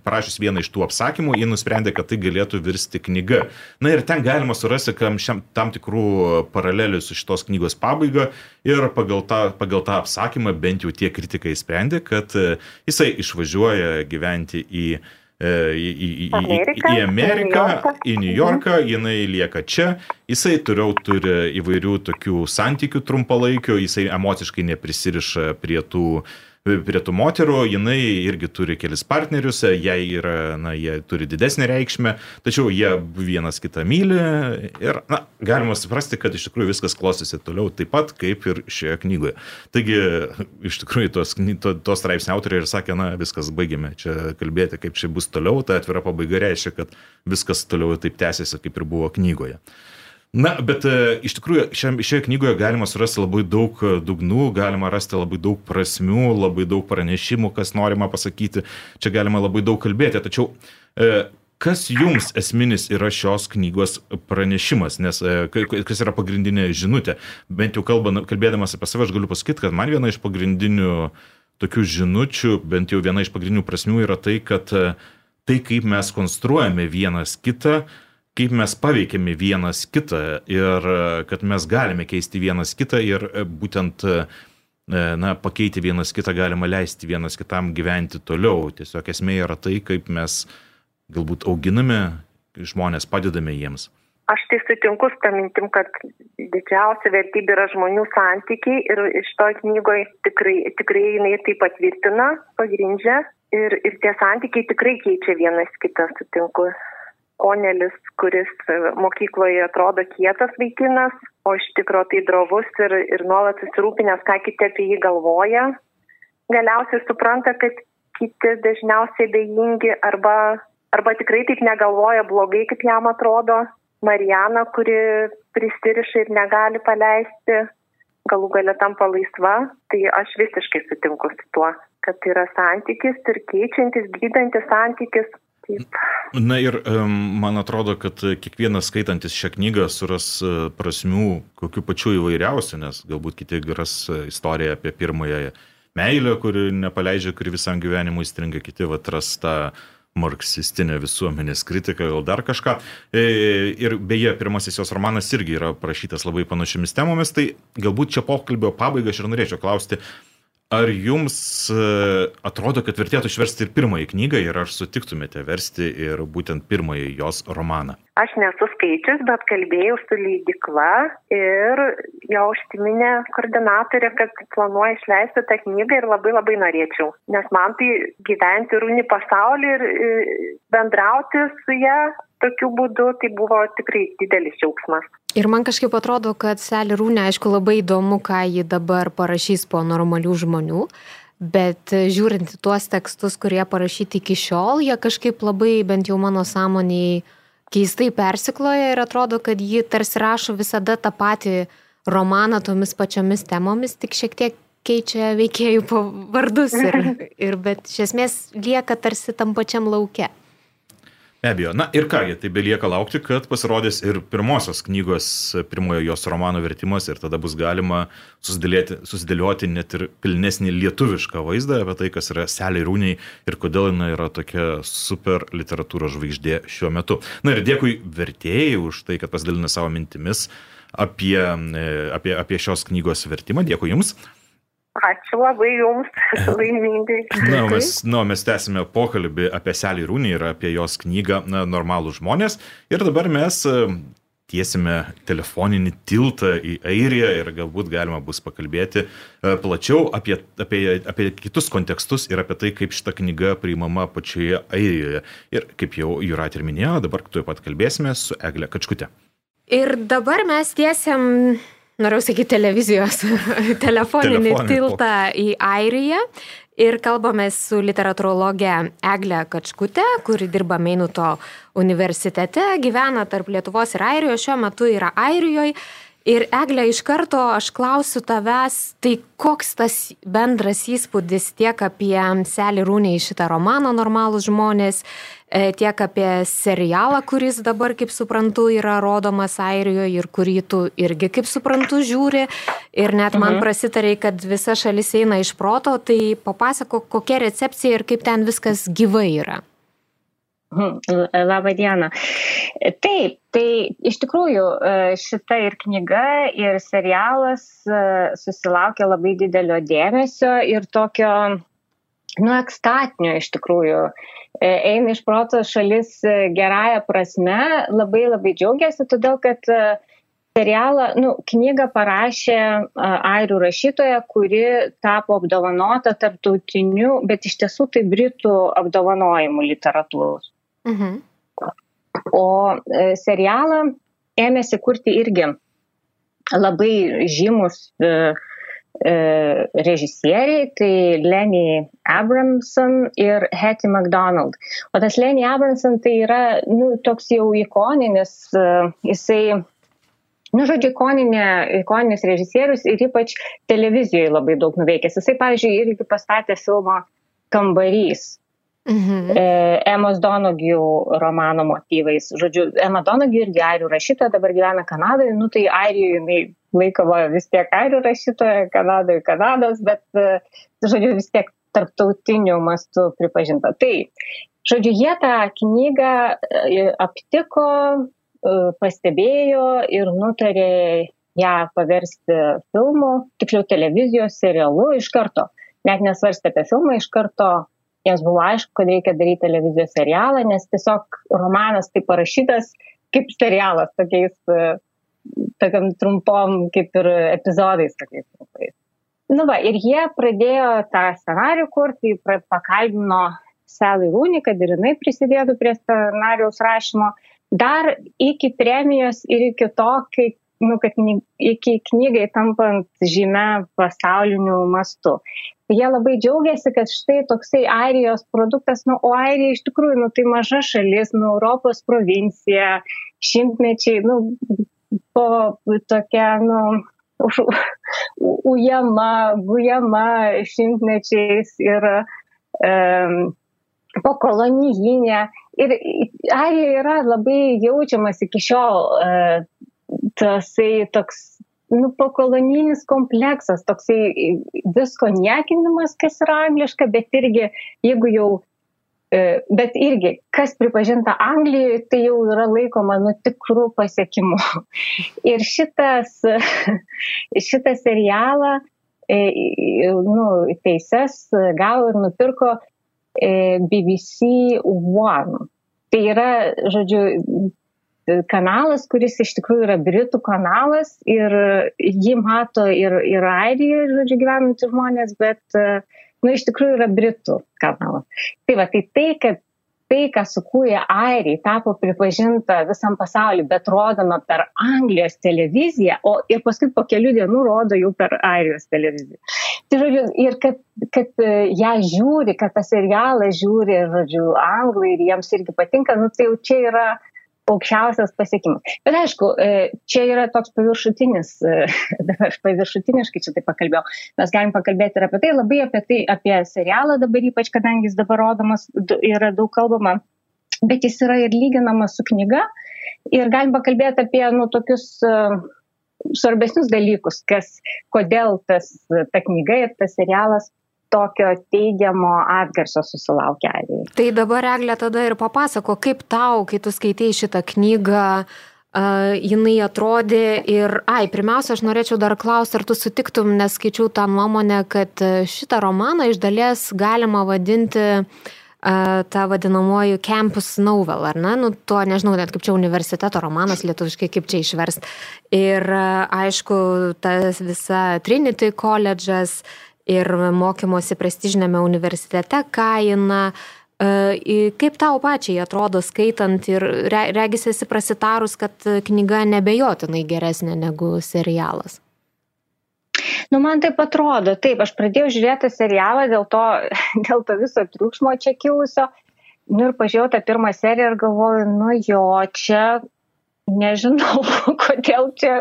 parašius vieną iš tų apsakymų, jie nusprendė, kad tai galėtų virsti knyga. Na ir ten galima surasti šiam, tam tikrų paralelių su šitos knygos pabaiga. Ir pagal tą, pagal tą apsakymą bent jau tie kritikai sprendė, kad e, jisai išvažiuoja gyventi į e, į, į, į, Amerika, į Ameriką, į New Yorką, jinai lieka čia, jisai turiau turi įvairių tokių santykių trumpalaikių, jisai emociškai neprisiriša prie tų uh, prie tų moterų, jinai irgi turi kelis partnerius, jai yra, na, jie turi didesnį reikšmę, tačiau jie vienas kitą myli ir, na, galima suprasti, kad iš tikrųjų viskas klostosi toliau taip pat kaip ir šioje knygoje. Taigi, iš tikrųjų, tos, to, tos straipsnio autoriai ir sakė, na, viskas baigėme čia kalbėti, kaip čia bus toliau, ta atvira pabaiga reiškia, kad viskas toliau taip tęsiasi, kaip ir buvo knygoje. Na, bet e, iš tikrųjų šioje knygoje galima surasti labai daug e, dugnų, galima rasti labai daug prasmių, labai daug pranešimų, kas norima pasakyti, čia galima labai daug kalbėti, tačiau e, kas jums esminis yra šios knygos pranešimas, nes kas yra pagrindinė žinutė, bent jau kalbant, kalbėdamas apie save, aš galiu pasakyti, kad man viena iš pagrindinių tokių žinučių, bent jau viena iš pagrindinių prasmių yra tai, kad tai, kaip mes konstruojame vienas kitą, kaip mes paveikėme vienas kitą ir kad mes galime keisti vienas kitą ir būtent na, pakeiti vienas kitą galima leisti vienas kitam gyventi toliau. Tiesiog esmė yra tai, kaip mes galbūt auginame žmonės, padedame jiems. Aš tai sutinku su tą mintim, kad didžiausia vertybė yra žmonių santykiai ir iš to knygoje tikrai, tikrai jinai tai patvirtina, pagrindžia ir, ir tie santykiai tikrai keičia vienas kitą, sutinku Konelis, kuris e, mokykloje atrodo kietas vaikinas, o iš tikro tai drovus ir, ir nuolat susirūpinęs, ką kiti apie jį galvoja. Galiausiai supranta, kad kiti dažniausiai bejingi arba, arba tikrai taip negalvoja blogai, kaip jam atrodo. Marijana, kuri prisiriša ir negali paleisti, galų galę tampa laisva, tai aš visiškai sutinku su tuo, kad tai yra santykis ir keičiantis, gydantis santykis, Taip. Na ir man atrodo, kad kiekvienas skaitantis šią knygą suras e, prasmių kokių pačių įvairiausių, nes galbūt kiti ras istoriją apie pirmąją meilę, kuri nepaleidžia, kuri visam gyvenimui stringa, kiti atras tą marksistinę visuomenės kritiką, gal dar kažką. E, ir beje, pirmasis jos romanas irgi yra parašytas labai panašiomis temomis, tai galbūt čia pokalbio pabaiga aš ir norėčiau klausti, Ar jums e, atrodo, kad vertėtų išversti ir pirmąjį knygą ir ar sutiktumėte versti ir būtent pirmąjį jos romaną? Aš nesu skaičius, bet kalbėjau su leidikla ir jo užsiminė koordinatorė, kad planuoja išleisti tą knygą ir labai labai norėčiau. Nes man tai gyventi rūni pasaulį ir bendrauti su ją tokiu būdu, tai buvo tikrai didelis džiaugsmas. Ir man kažkaip atrodo, kad Selė Rūnė, aišku, labai įdomu, ką ji dabar parašys po normalių žmonių, bet žiūrint į tuos tekstus, kurie parašyti iki šiol, jie kažkaip labai, bent jau mano sąmoniai, keistai persikloja ir atrodo, kad ji tarsi rašo visada tą patį romaną tomis pačiomis temomis, tik šiek tiek keičia veikėjų vardus, ir, ir, bet iš esmės lieka tarsi tam pačiam laukia. Be abejo. Na ir kągi, tai belieka laukti, kad pasirodys ir pirmosios knygos, pirmojo jos romano vertimas ir tada bus galima susidėlioti net ir pilnesnį lietuvišką vaizdą apie tai, kas yra Seliai Rūniai ir kodėl jinai yra tokia super literatūros žvaigždė šiuo metu. Na ir dėkui vertėjai už tai, kad pasidalino savo mintimis apie, e, apie, apie šios knygos vertimą. Dėkui Jums. Ačiū labai Jums, laimingai. Na, mes, na, mes tęsime pokalbį apie Selį Rūnį ir apie jos knygą na, Normalų žmonės. Ir dabar mes e, tiesime telefoninį tiltą į Airiją ir galbūt galima bus pakalbėti e, plačiau apie, apie, apie kitus kontekstus ir apie tai, kaip šita knyga priimama pačioje Airijoje. Ir kaip jau Jurat ir minėjo, dabar tuoj pat kalbėsime su Egle Kačkute. Ir dabar mes tiesiam norėjau sakyti televizijos, telefoninį Telefoninį tiltą į Airiją. Ir kalbame su literatūrologė Egle Kačkute, kuri dirba Meinuto universitete, gyvena tarp Lietuvos ir Airijos, šiuo metu yra Airijoje. Ir Eglė, iš karto aš klausiu tavęs, tai koks tas bendras įspūdis tiek apie Selį Rūnį į šitą romaną Normalus žmonės, E, tiek apie serialą, kuris dabar, kaip suprantu, yra rodomas Airijoje ir kurį tu irgi, kaip suprantu, žiūri. Ir net man mhm. prasitarė, kad visa šalis eina iš proto, tai papasako, kokia recepcija ir kaip ten viskas gyvai yra. Labą dieną. Taip, tai iš tikrųjų e, šita ir knyga, ir serialas susilaukė labai didelio dėmesio ir tokio, nu, ekstatinio iš tikrųjų E, eina iš proto šalis e, gerąją prasme, labai labai džiaugiasi, todėl kad e, serialą, nu, knygą parašė airių rašytoja, kuri tapo apdovanota tarptautiniu, bet iš tiesų tai britų apdovanojimų literatūros. Mhm. O serialą ėmėsi kurti irgi labai žymus uh, E, režisieriai, tai Lenny Abramson ir Hattie McDonald. O tas Lenny Abramson tai yra nu, toks jau ikoninis, e, jisai, nu, žodžiu, ikoninė, ikoninis režisierius ir ypač televizijoje labai daug nuveikęs. Jisai, pavyzdžiui, irgi pastatė filmą Kambarys. Mhm. E, Emos Donogių romano motyvais. Žodžiu, Emma Donogių irgi airių rašytoja, dabar gyvena Kanadoje, nu tai airijoje jinai laikoma vis tiek airių rašytoja, Kanadoje Kanados, bet, e, žodžiu, vis tiek tarptautiniu mastu pripažinta. Tai, žodžiu, jie tą knygą e, aptiko, pastebėjo ir nutarė ją paversti filmu, tiksliau televizijos serialu iš karto. Net nesvarstė apie filmą iš karto, jiems buvo aišku, kad reikia daryti televizijos serialą, nes tiesiog romanas tai parašytas kaip serialas, tokiais tokiam trumpom kaip ir epizodais tokiais trumpais. Nu va, ir jie pradėjo tą scenarių kurti, pakalbino Sally Rooney, kad ir jinai prisidėtų prie scenarijaus rašymo, dar iki premijos ir iki to, kai, nu, kad iki knygai tampant žymę pasauliniu mastu. Jie labai džiaugiasi, kad štai toksai Airijos produktas, nu, o Airija iš tikrųjų, nu, tai maža šalis, nu, Europos provincija, šimtmečiai, nu, po tokia, nu, už, ujama, gujama šimtmečiais ir um, po kolonijinė. Ir Airija yra labai jaučiamas iki šiol uh, tasai toks nu, pokolonijinis kompleksas, toksai visko niekinimas, kas yra angliška, bet irgi jeigu jau E, bet irgi, kas pripažinta Anglijoje, tai jau yra laikoma nu tikrų pasiekimų. Ir šitas, šitą serialą, e, nu, teises gavo ir nupirko e, BBC One. Tai yra, žodžiu, kanalas, kuris iš tikrųjų yra Britų kanalas ir jį mato ir, ir Airijoje, žodžiu, gyvenantys žmonės, bet uh, nu, iš tikrųjų yra Britų kanalas. Tai va, tai tai, kad tai, ką sukūrė Airiai, tapo pripažinta visam pasauliu, bet rodoma per Anglijos televiziją, o ir paskui po kelių dienų rodo jau per Airijos televiziją. Tai žodžiu, ir kad, kad e, ją žiūri, kad tą serialą žiūri, žodžiu, anglai ir jiems irgi patinka, nu tai jau čia yra aukščiausias pasiekimas. Bet aišku, e, čia yra toks paviršutinis, e, aš paviršutiniškai čia tai pakalbėjau, mes galim pakalbėti ir apie tai, labai apie tai, apie serialą dabar ypač, kadangi jis dabar rodomas, yra daug kalbama, bet jis yra ir lyginamas su knyga ir galim pakalbėti apie, nu, tokius uh, svarbesnius dalykus, kas, kodėl tas, ta knyga ir tas serialas tokio teigiamo atgarsio susilaukia airiai. Tai dabar, Eglė, tada ir papasako, kaip tau, kai tu skaitėjai šitą knygą, Uh, jinai atrodė ir, ai, pirmiausia, aš norėčiau dar klausti, ar tu sutiktum, nes skaičiau tą nuomonę, kad šitą romaną iš dalies galima vadinti uh, ta vadinamoji campus novel, ar ne? Nu, tuo nežinau net kaip čia universiteto romanas lietuviškai, kaip čia išverst. Ir aišku, tas visa Trinity college'as ir mokymosi prestižinėme universitete kaina. Kaip tau pačiai atrodo skaitant ir regis esi prasitarus, kad knyga nebejotinai geresnė negu serialas? Nu, man taip atrodo, taip, aš pradėjau žiūrėti serialą dėl to, dėl to viso triukšmo čia kilusio. Nu ir pažiūrėjau tą pirmą seriją ir galvoju, nu jo, čia nežinau, kodėl čia,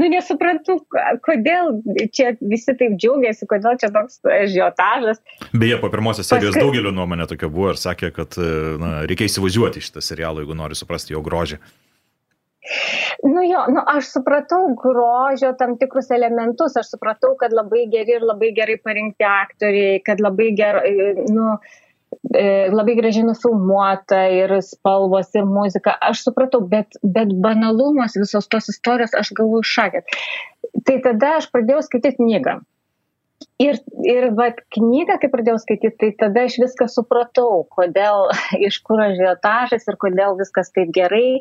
nu nesuprantu, kodėl čia visi taip džiaugiasi, kodėl čia toks žiotažas. Beje, po pirmosios serijos Paskui... daugelio nuomonė tokia buvo ir sakė, kad na, reikia įsivažiuoti šitą serialą, jeigu nori suprasti jo grožį. Nu jo, nu aš supratau grožio tam tikrus elementus, aš supratau, kad labai geri ir labai gerai parinkti aktoriai, kad labai gerai, nu, e, labai gražiai nufilmuota ir spalvos ir muzika. Aš supratau, bet, bet banalumas visos tos istorijos, aš galvoju šakėt. Tai tada aš pradėjau skaityti knygą. Ir, ir va, knygą, kai pradėjau skaityti, tai tada aš viską supratau, kodėl, iš kur ažiotažas ir kodėl viskas taip gerai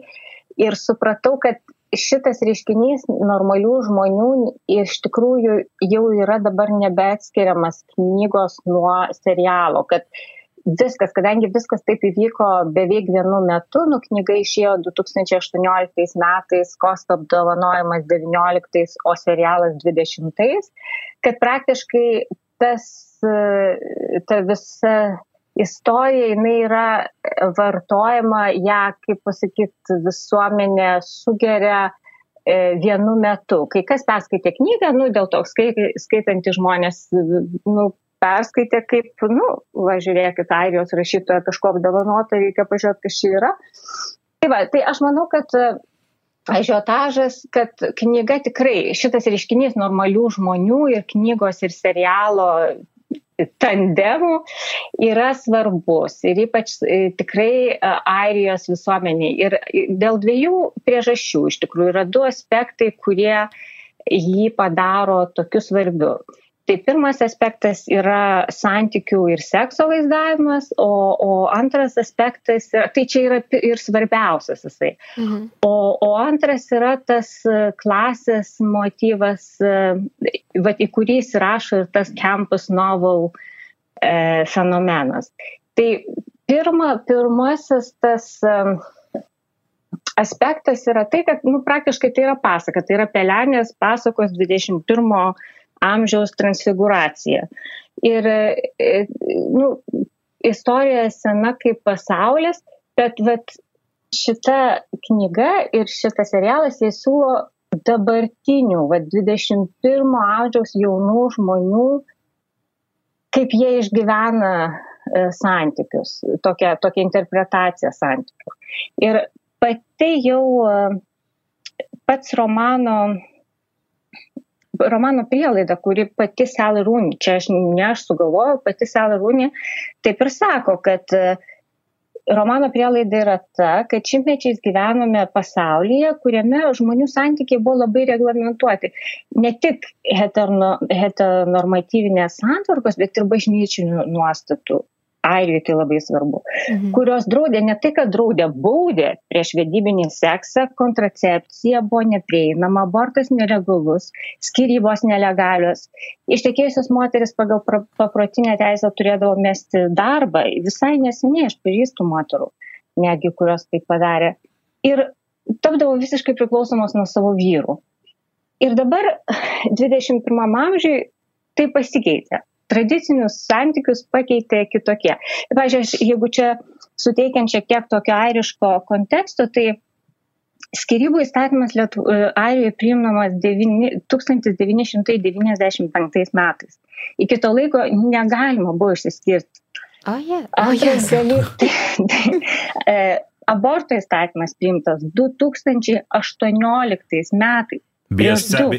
ir supratau, kad šitas reiškinys normalių žmonių iš tikrųjų jau yra dabar nebeatskiriamas knygos nuo serialo, kad viskas, kadangi viskas taip įvyko beveik vienu metu, nu knyga išėjo 2018 metais, Kosto apdovanojimas 19, o serialas 20, kad praktiškai tas, ta visa istorija jinai yra vartojama, ją, kaip pasakyti, visuomenė sugeria e, vienu metu. Kai kas perskaitė knygą, nu, dėl to skaitantys žmonės, nu, perskaitė kaip, nu, važiuokit, airijos rašytoja kažko apdovanota, reikia pažiūrėti, kas čia yra. Tai, va, tai aš manau, kad e, ažiotažas, kad knyga tikrai, šitas reiškinys normalių žmonių ir knygos ir serialo tandemų yra svarbus ir ypač e, tikrai e, airijos visuomeniai. Ir dėl dviejų priežasčių iš tikrųjų yra du aspektai, kurie jį padaro tokiu svarbiu. Tai pirmas aspektas yra santykių ir sekso vaizdavimas, o, o antras aspektas, yra, tai čia yra ir svarbiausias jisai. Mhm. O, o antras yra tas klasės motyvas, vat, į kurį įsirašo ir tas campus novel e, fenomenas. Tai pirma, pirmasis tas e, aspektas yra tai, kad nu, praktiškai tai yra pasaka, tai yra pelenės pasakos 21 amžiaus transfiguracija. Ir e, nu, istorija sena kaip pasaulis, bet vat, šita knyga ir šitas serialas jie siūlo dabartinių, va, 21 amžiaus jaunų žmonių, kaip jie išgyvena e, santykius, tokia, tokia interpretacija santykių. Ir pati jau e, pats romano romano prielaida, kuri pati Sally Rooney, čia aš ne aš sugalvojau, pati Sally Rooney taip ir sako, kad romano prielaida yra ta, kad šimtmečiais gyvenome pasaulyje, kuriame žmonių santykiai buvo labai reglamentuoti. Ne tik heteronormatyvinės santvarkos, bet ir bažnyčių nuostatų Airijoje tai labai svarbu, mhm. kurios draudė ne tai, kad draudė, baudė prieš vedybinį seksą, kontracepcija buvo neprieinama, abortas neregalus, skirybos nelegalios. Ištekėjusios moteris pagal paprotinę teisę turėdavo mesti darbą. Visai neseniai aš pažįstu moterų, netgi kurios tai padarė. Ir tapdavo visiškai priklausomos nuo savo vyrų. Ir dabar 21 amžiui tai pasikeitė tradicinius santykius pakeitė kitokie. Pavyzdžiui, jeigu čia suteikiant šiek tiek tokio airiško konteksto, tai skirybų įstatymas Lietu, Airijoje priimamas 1995 metais. Iki to laiko negalima buvo išsiskirti. Oh, yeah. oh, yes. e, aborto įstatymas priimtas 2018 metais. Beje,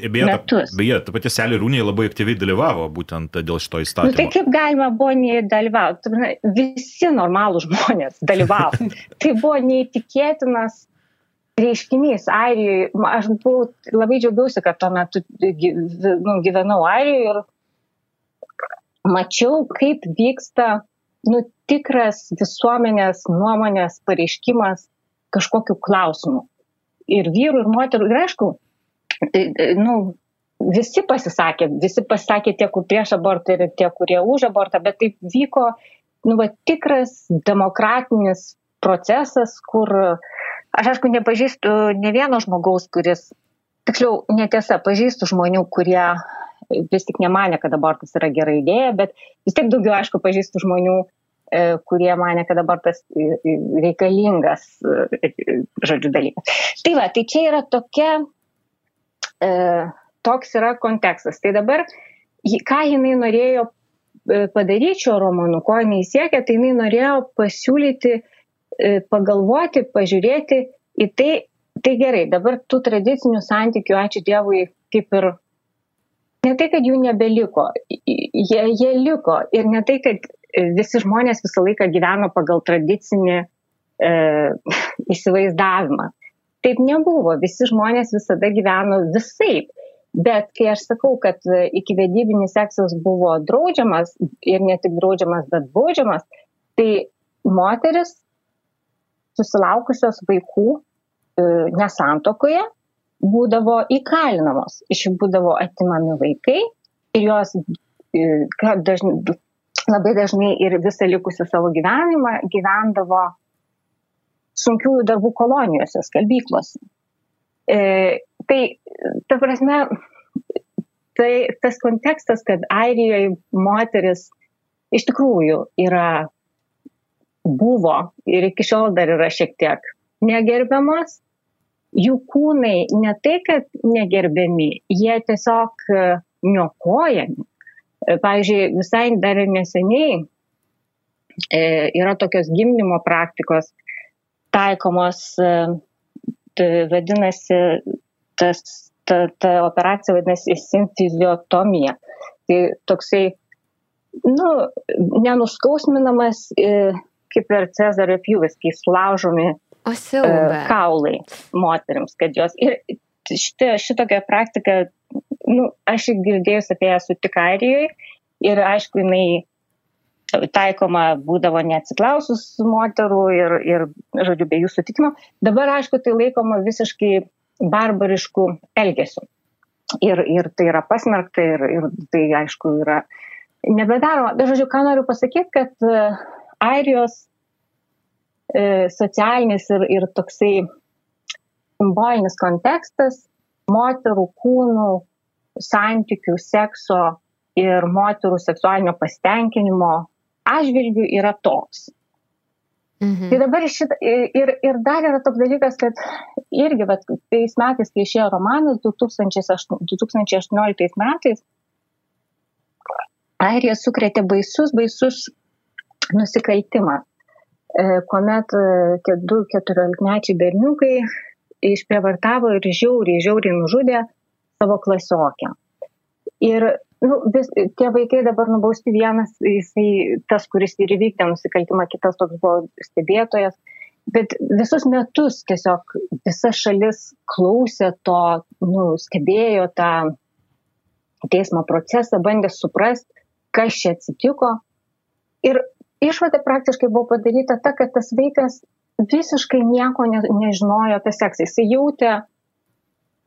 beje, ta, beje, ta pati Selė Rūnė labai aktyviai dalyvavo būtent dėl šito įstatymo. Nu, tai kaip galima buvo nedalyvauti? Visi normalūs žmonės dalyvavo. tai buvo neįtikėtinas reiškinys Airijoje. Aš buvau labai džiaugiausi, kad tuo metu nu, gyvenau Airijoje ir mačiau, kaip vyksta nu, tikras visuomenės nuomonės pareiškimas kažkokiu klausimu. Ir vyrų, ir moterų. Ir aišku, nu, visi pasisakė, visi pasisakė tie, kur prieš abortą ir tie, kurie už abortą, bet taip vyko nu, va, tikras demokratinis procesas, kur aš aišku nepažįstu ne vieno žmogaus, kuris, tiksliau, netiesa, pažįstu žmonių, kurie vis tik nemanė, kad abortas yra gera idėja, bet vis tiek daugiau, aišku, pažįstu žmonių, e, kurie mane, kad abortas reikalingas, e, žodžiu, dalykas. Tai va, tai čia yra tokia e, toks yra kontekstas. Tai dabar, ką jinai norėjo e, padaryti šio romanu, ko jinai siekia, tai jinai norėjo pasiūlyti, e, pagalvoti, pažiūrėti į tai, tai gerai, dabar tų tradicinių santykių, ačiū Dievui, kaip ir ne tai, kad jų nebeliko, jie, jie liko ir ne tai, kad visi žmonės visą laiką gyveno pagal tradicinį e, įsivaizdavimą. Taip nebuvo, visi žmonės visada gyveno visaip. Bet kai aš sakau, kad iki vedybinis seksas buvo draudžiamas ir ne tik draudžiamas, bet baudžiamas, tai moteris susilaukusios vaikų e, nesantokoje būdavo įkalinamos. Iš jų būdavo atimami vaikai ir jos e, dažnai, labai dažnai ir visą likusią savo gyvenimą gyvendavo sunkiųjų darbų kolonijose, skalbyklose. E, tai, ta prasme, tai tas kontekstas, kad Airijoje moteris iš tikrųjų yra, buvo ir iki šiol dar yra šiek tiek negerbiamas, jų kūnai ne tai, kad negerbiami, jie tiesiog e, niokojami. E, pavyzdžiui, visai dar neseniai e, yra tokios gimdymo praktikos, taikomos, e, vadinasi, tas, ta, ta operacija vadinasi simfiziotomija. Tai toksai, nu, nenuskausminamas, e, kaip ir Cezario pjūvis, kai sulaužomi o siaubė. kaulai moteriams, kad jos. Ir šitą, šitokią praktiką, nu, aš girdėjus apie ją su tik Airijoje ir aišku, jinai taikoma būdavo neatsiklausus moterų ir, ir, žodžiu, be jų sutikimo. Dabar, aišku, tai laikoma visiškai barbariškų elgesių. Ir, ir tai yra pasmerkta ir, ir tai, aišku, yra nebedaroma. Bet, žodžiu, ką noriu pasakyti, kad e, Airijos e, socialinis ir, ir toksai simbolinis kontekstas moterų kūnų santykių, sekso ir moterų seksualinio pasitenkinimo atžvilgių yra toks. Mhm. Tai dabar šitą, ir, ir dar yra toks dalykas, kad irgi, bet tais metais, kai išėjo romanas 2008, 2018 metais, Airija sukrėtė baisus, baisus nusikaltimą, e, kuomet e, du keturiolikmečiai berniukai išprievartavo ir žiauriai, žiauriai nužudė savo klasiokę. Ir nu, vis, tie vaikai dabar nubausti vienas, jisai tas, kuris ir įvykdė nusikaltimą, kitas toks buvo stebėtojas. Bet visus metus tiesiog visa šalis klausė to, nu, stebėjo tą teismo procesą, bandė suprasti, kas čia atsitiko. Ir išvada praktiškai buvo padaryta ta, kad tas vaikas visiškai nieko ne, nežinojo apie seksą. Jis jautė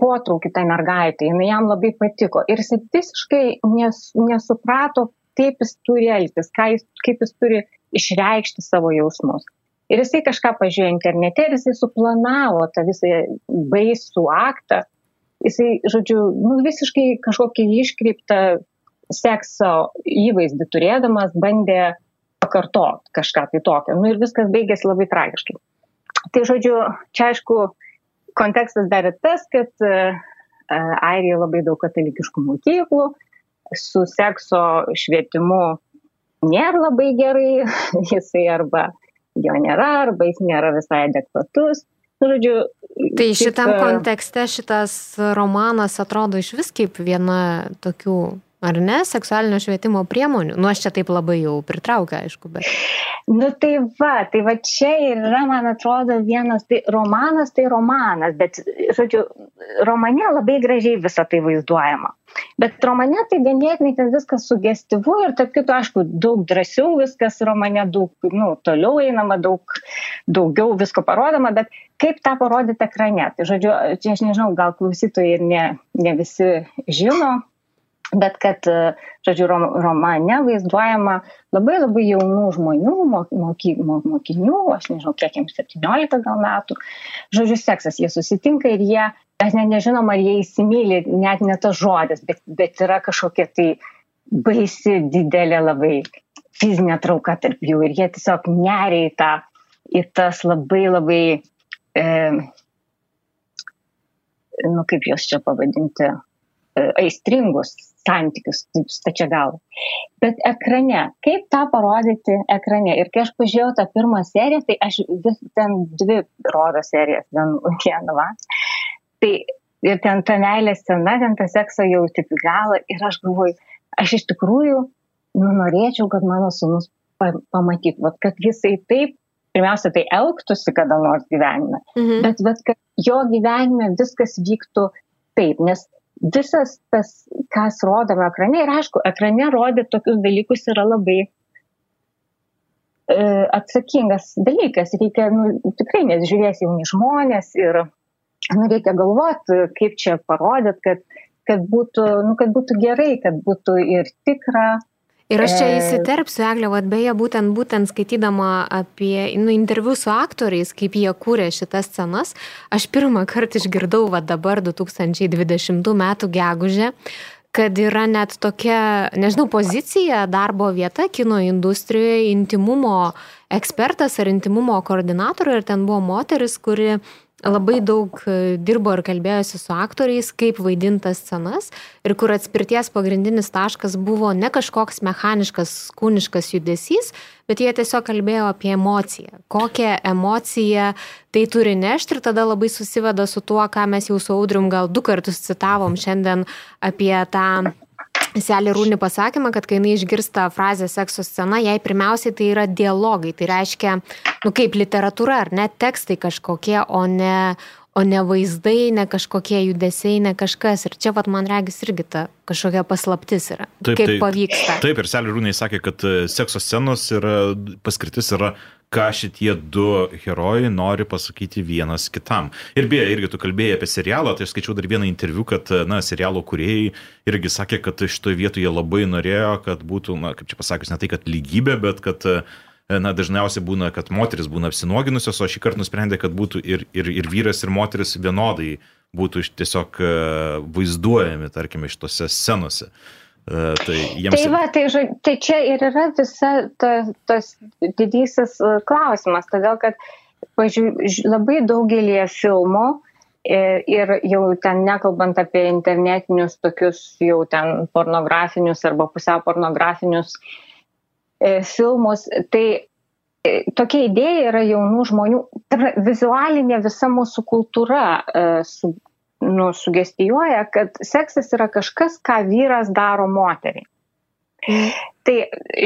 potraukį tai mergaitai, jinai jam labai patiko. Ir jis visiškai nes, nesuprato, kaip jis turi elgtis, jis, kaip jis turi išreikšti savo jausmus. Ir jisai kažką pažiūrėjo internete ir jisai suplanavo tą visą baisų aktą. Jisai, žodžiu, nu, visiškai kažkokį iškreiptą sekso įvaizdį turėdamas bandė pakartot kažką tai tokio. Nu, ir viskas baigėsi labai tragiškai. Tai, žodžiu, čia aišku, kontekstas dar ir tas, kad Airijoje labai daug katalikiškų mokyklų, su sekso švietimu nėra labai gerai, jisai arba jo nėra, arba jis nėra visai adekvatus. Nu, žodžiu, tai šitam kontekste šitas romanas atrodo iš vis kaip viena tokių ar ne, seksualinio švietimo priemonių. Nu, aš čia taip labai jau pritraukia, aišku, bet. Nu, tai va, tai va čia yra, man atrodo, vienas, tai romanas, tai romanas, bet, žodžiu, romane labai gražiai visą tai vaizduojama. Bet romane tai ganėtinai ten viskas sugestyvu ir, tarp kito, aišku, daug drąsiau viskas romane, daug, nu, toliau einama, daug, daugiau visko parodoma, bet kaip tą parodyti ekrane. Tai, žodžiu, čia aš nežinau, gal klausytojai ir ne, ne visi žino, bet kad, e, žodžiu, romane vaizduojama labai labai jaunų žmonių, moky, mokinių, aš nežinau, kiek jiems 17 gal metų, žodžiu, seksas, jie susitinka ir jie, mes net nežinom, ar jie įsimylė, net ne tas žodis, bet, bet yra kažkokia tai baisi, didelė labai fizinė trauka tarp jų ir jie tiesiog neria į tą, į tas labai labai, e, nu kaip juos čia pavadinti, e, aistringus santykius, stačia galva. Bet ekrane, kaip tą parodyti ekrane? Ir kai aš pažiūrėjau tą pirmą seriją, tai aš vis ten dvi rodo serijas, vieną va. Tai ir ten ta meilė scena, ten ta sekso jau į galą ir aš galvoju, aš iš tikrųjų nu, norėčiau, kad mano sunus pamatytų, kad jisai taip, pirmiausia, tai elgtųsi kada nors gyvenime, mhm. bet, bet kad jo gyvenime viskas vyktų taip, nes visas tas, kas rodoma ekrane, ir aišku, ekrane rodyti tokius dalykus yra labai e, atsakingas dalykas. Reikia, nu, tikrai, nes žiūrės jauni žmonės ir nu, reikia galvoti, kaip čia parodyti, kad, kad, būtų, nu, kad būtų gerai, kad būtų ir tikra, Ir aš čia įsiterpsiu, Eglė, vad beje, būtent, būtent skaitydama apie nu, interviu su aktoriais, kaip jie kūrė šitas scenas, aš pirmą kartą išgirdau, vad dabar 2020 m. gegužę, kad yra net tokia, nežinau, pozicija, darbo vieta kino industrijoje, intimumo ekspertas ar intimumo koordinatorė ir ten buvo moteris, kuri labai daug e, dirbo ir kalbėjosi su aktoriais, kaip vaidintas scenas ir kur atspirties pagrindinis taškas buvo ne kažkoks mechaniškas, kūniškas judesys, bet jie tiesiog kalbėjo apie emociją. Kokią emociją tai turi nešti ir tada labai susiveda su tuo, ką mes jau su Audrium gal du kartus citavom šiandien apie tą Selė Rūni pasakymą, kad kai jinai išgirsta frazę sekso scena, jai pirmiausiai tai yra dialogai. Tai reiškia, nu kaip literatūra, ar ne tekstai kažkokie, o ne, o ne vaizdai, ne kažkokie judesiai, ne kažkas. Ir čia, vat, man regis, irgi ta kažkokia paslaptis yra. Taip, kaip taip, pavyksta. Taip, ir Selė Rūnai sakė, kad e, sekso scenos yra, paskirtis yra ką šitie du herojai nori pasakyti vienas kitam. Ir beje, irgi tu kalbėjai apie serialą, tai aš skaičiau dar vieną interviu, kad, na, serialo kuriejai irgi sakė, kad šitoje vietoje labai norėjo, kad būtų, na, kaip čia pasakius, ne tai, kad lygybė, bet kad na, dažniausiai būna, kad moteris būna apsinuoginusios, o šį kartą nusprendė, kad būtų ir, ir, ir vyras, ir moteris vienodai būtų tiesiog vaizduojami, tarkime, šitose scenose. Uh, tai, jiems... tai, va, tai, tai čia ir yra visa tas ta, didysis e, klausimas, todėl kad pažiūrė, labai daugelį filmų ir, ir jau ten nekalbant apie internetinius tokius jau ten pornografinius arba pusiau pornografinius e, filmus, tai e, tokia idėja yra jaunų žmonių, vizualinė visa mūsų kultūra e, su, nu, sugestijuoja, kad seksas yra kažkas, ką vyras daro moteriai. Tai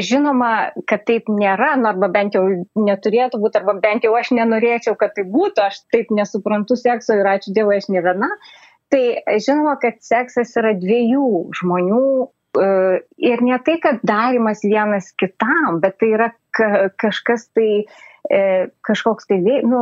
žinoma, kad taip nėra, nu, arba bent jau neturėtų būti, arba bent jau aš nenorėčiau, kad tai būtų, aš taip nesuprantu sekso ir ačiū Dievui, aš ne viena. Tai žinoma, kad seksas yra dviejų žmonių e, ir ne tai, kad darimas vienas kitam, bet tai yra kažkas tai uh, kažkoks tai, nu,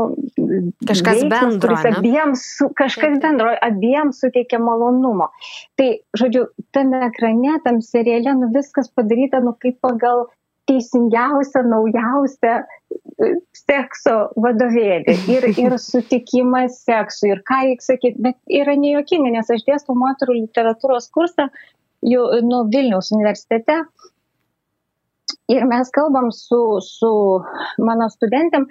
kažkas veiksmas, bendro. Abiems, su, kažkas bendro, abiems suteikia malonumo. Tai, žodžiu, tame ekrane, tam seriale, nu, viskas padaryta, nu, kaip pagal teisingiausią, naujausią e, sekso vadovėlį ir, ir sutikimas seksui ir ką reikia sakyti, bet yra nejuokinga, nes aš dėstu moterų literatūros kursą jau nu, Vilniaus universitete ir mes kalbam su, su mano studentėm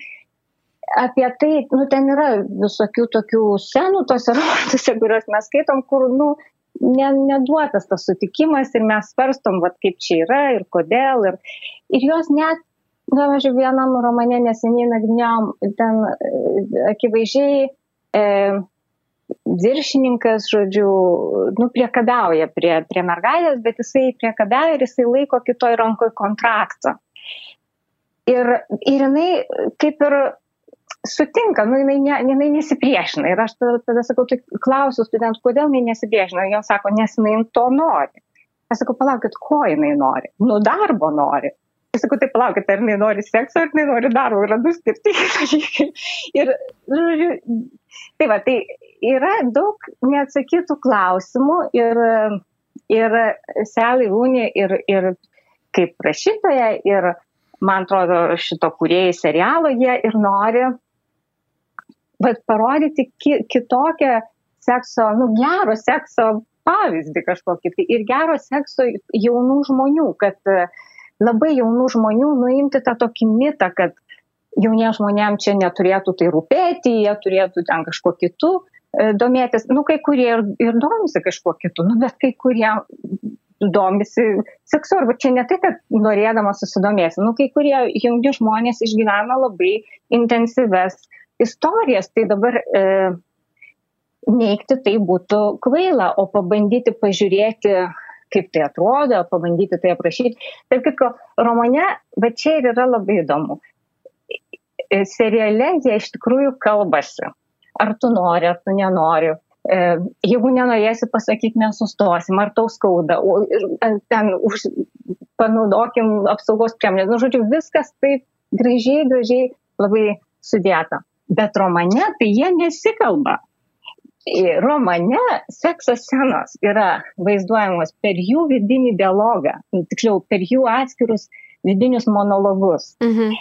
apie tai, nu, ten yra visokių tokių senų tose romanuose, kuriuos mes skaitom, kur, nu, ne, neduotas tas sutikimas ir mes svarstom, vat, kaip čia yra ir kodėl. Ir, ir jos net, na, aš vienam romane neseniai nagrinėjom, ten e, akivaizdžiai e, viršininkas, žodžiu, nu, priekabauja prie, prie mergaitės, bet jisai priekabauja ir jisai laiko kitoj rankoje kontraktą. Ir, ir jinai kaip ir sutinka, nu, jinai, ne, jinai nesipriešina. Ir aš tada, tada sakau, tai klausiu studentų, kodėl jinai nesipriešina. Jie sako, nes jinai to nori. Aš sakau, palaukit, ko jinai nori? Nu, darbo nori. Aš sakau, tai palaukit, ar jinai nori sekso, ar jinai nori darbo. Yra du skirtingi dalykai. Ir, žodžiu, tai va, tai yra daug neatsakytų klausimų ir, ir Sally Rooney ir, ir kaip rašytoja, ir man atrodo, šito kuriejai serialo jie ir nori bet parodyti ki, kitokią sekso, nu, gero sekso pavyzdį kažkokį. Tai ir gero sekso jaunų žmonių, kad labai jaunų žmonių nuimti tą tokį mitą, kad jauniems žmonėms čia neturėtų tai rūpėti, jie turėtų ten kažkuo kitu e, domėtis. Nu, kai kurie ir, ir domisi kažkuo kitu, nu, bet kai kurie domisi seksu, arba čia ne tai, kad norėdama susidomėsi, nu, kai kurie jauni žmonės išgyvena labai intensyves istorijas, tai dabar e, neikti tai būtų kvaila, o pabandyti pažiūrėti, kaip tai atrodo, pabandyti tai aprašyti. Taip kaip romane, bet čia ir yra labai įdomu. E, seriale jie iš tikrųjų kalbasi. Ar tu nori, ar tu nenori. E, jeigu nenorėsi pasakyti, nesustosim, ar tau skauda, e, ten už, panaudokim apsaugos priemonės. Nu, žodžiu, viskas taip gražiai, gražiai labai sudėta. Bet romane tai jie nesikalba. Romane sekso scenos yra vaizduojamos per jų vidinį dialogą, tiksliau, per jų atskirus vidinius monologus. Mhm.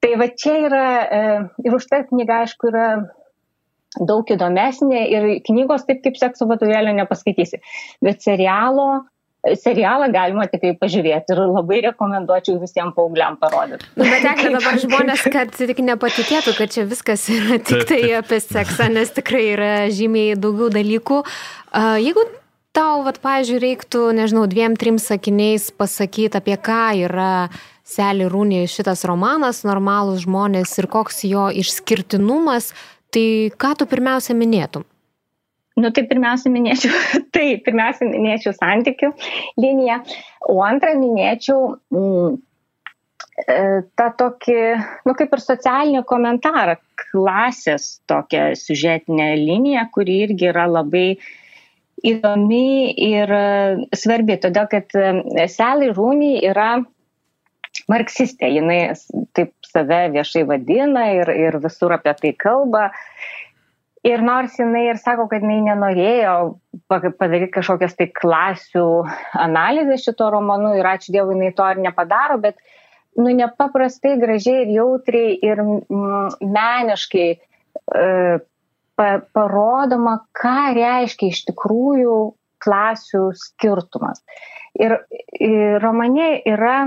Tai va čia yra, e, ir už tai knyga, aišku, yra daug įdomesnė ir knygos taip kaip sekso vadovėlio nepaskaitysi. Bet serialo serialą galima tikrai pažiūrėti ir labai rekomenduočiau visiems paaugliam parodyti. Nu, bet tekė dabar žmonės, kad tik nepatikėtų, kad čia viskas yra tik tai apie seksą, nes tikrai yra žymiai daugiau dalykų. Jeigu tau, vat, pažiūrėjau, reiktų, nežinau, dviem, trim sakiniais pasakyti, apie ką yra Selį Rūnė šitas romanas, normalūs žmonės ir koks jo išskirtinumas, tai ką tu pirmiausia minėtum? Nu, tai pirmiausia minėčiau, tai pirmiausia minėčiau santykių liniją, o antrą minėčiau mm, e, tą tokį, nu kaip ir socialinį komentarą, klasės tokią siužetinę liniją, kuri irgi yra labai įdomi ir e, svarbi, todėl kad e, Sally Rooney yra marksistė, jinai taip save viešai vadina ir, ir visur apie tai kalba. Ir nors jinai ir sako, kad jinai nenorėjo padaryti kažkokias tai klasių analizės šito romanu ir ačiū Dievui, jinai to ir nepadaro, bet nu, nepaprastai gražiai ir jautriai ir mm, meniškai e, pa, parodoma, ką reiškia iš tikrųjų klasių skirtumas. Ir, ir romane yra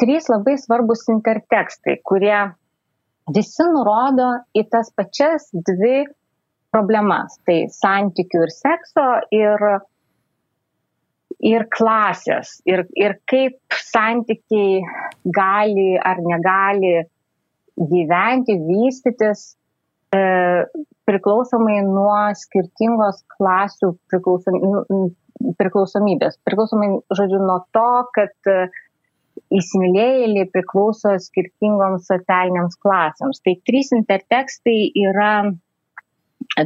trys labai svarbus intertekstai, kurie visi nurodo į tas pačias dvi problemas - tai santykių ir sekso ir, ir klasės. Ir, ir kaip santykiai gali ar negali gyventi, vystytis e, priklausomai nuo skirtingos klasių priklausomybės. Priklausomai, žodžiu, nuo to, kad įsimylėjėliai priklauso skirtingoms socialiniams klasėms. Tai trys intertekstai yra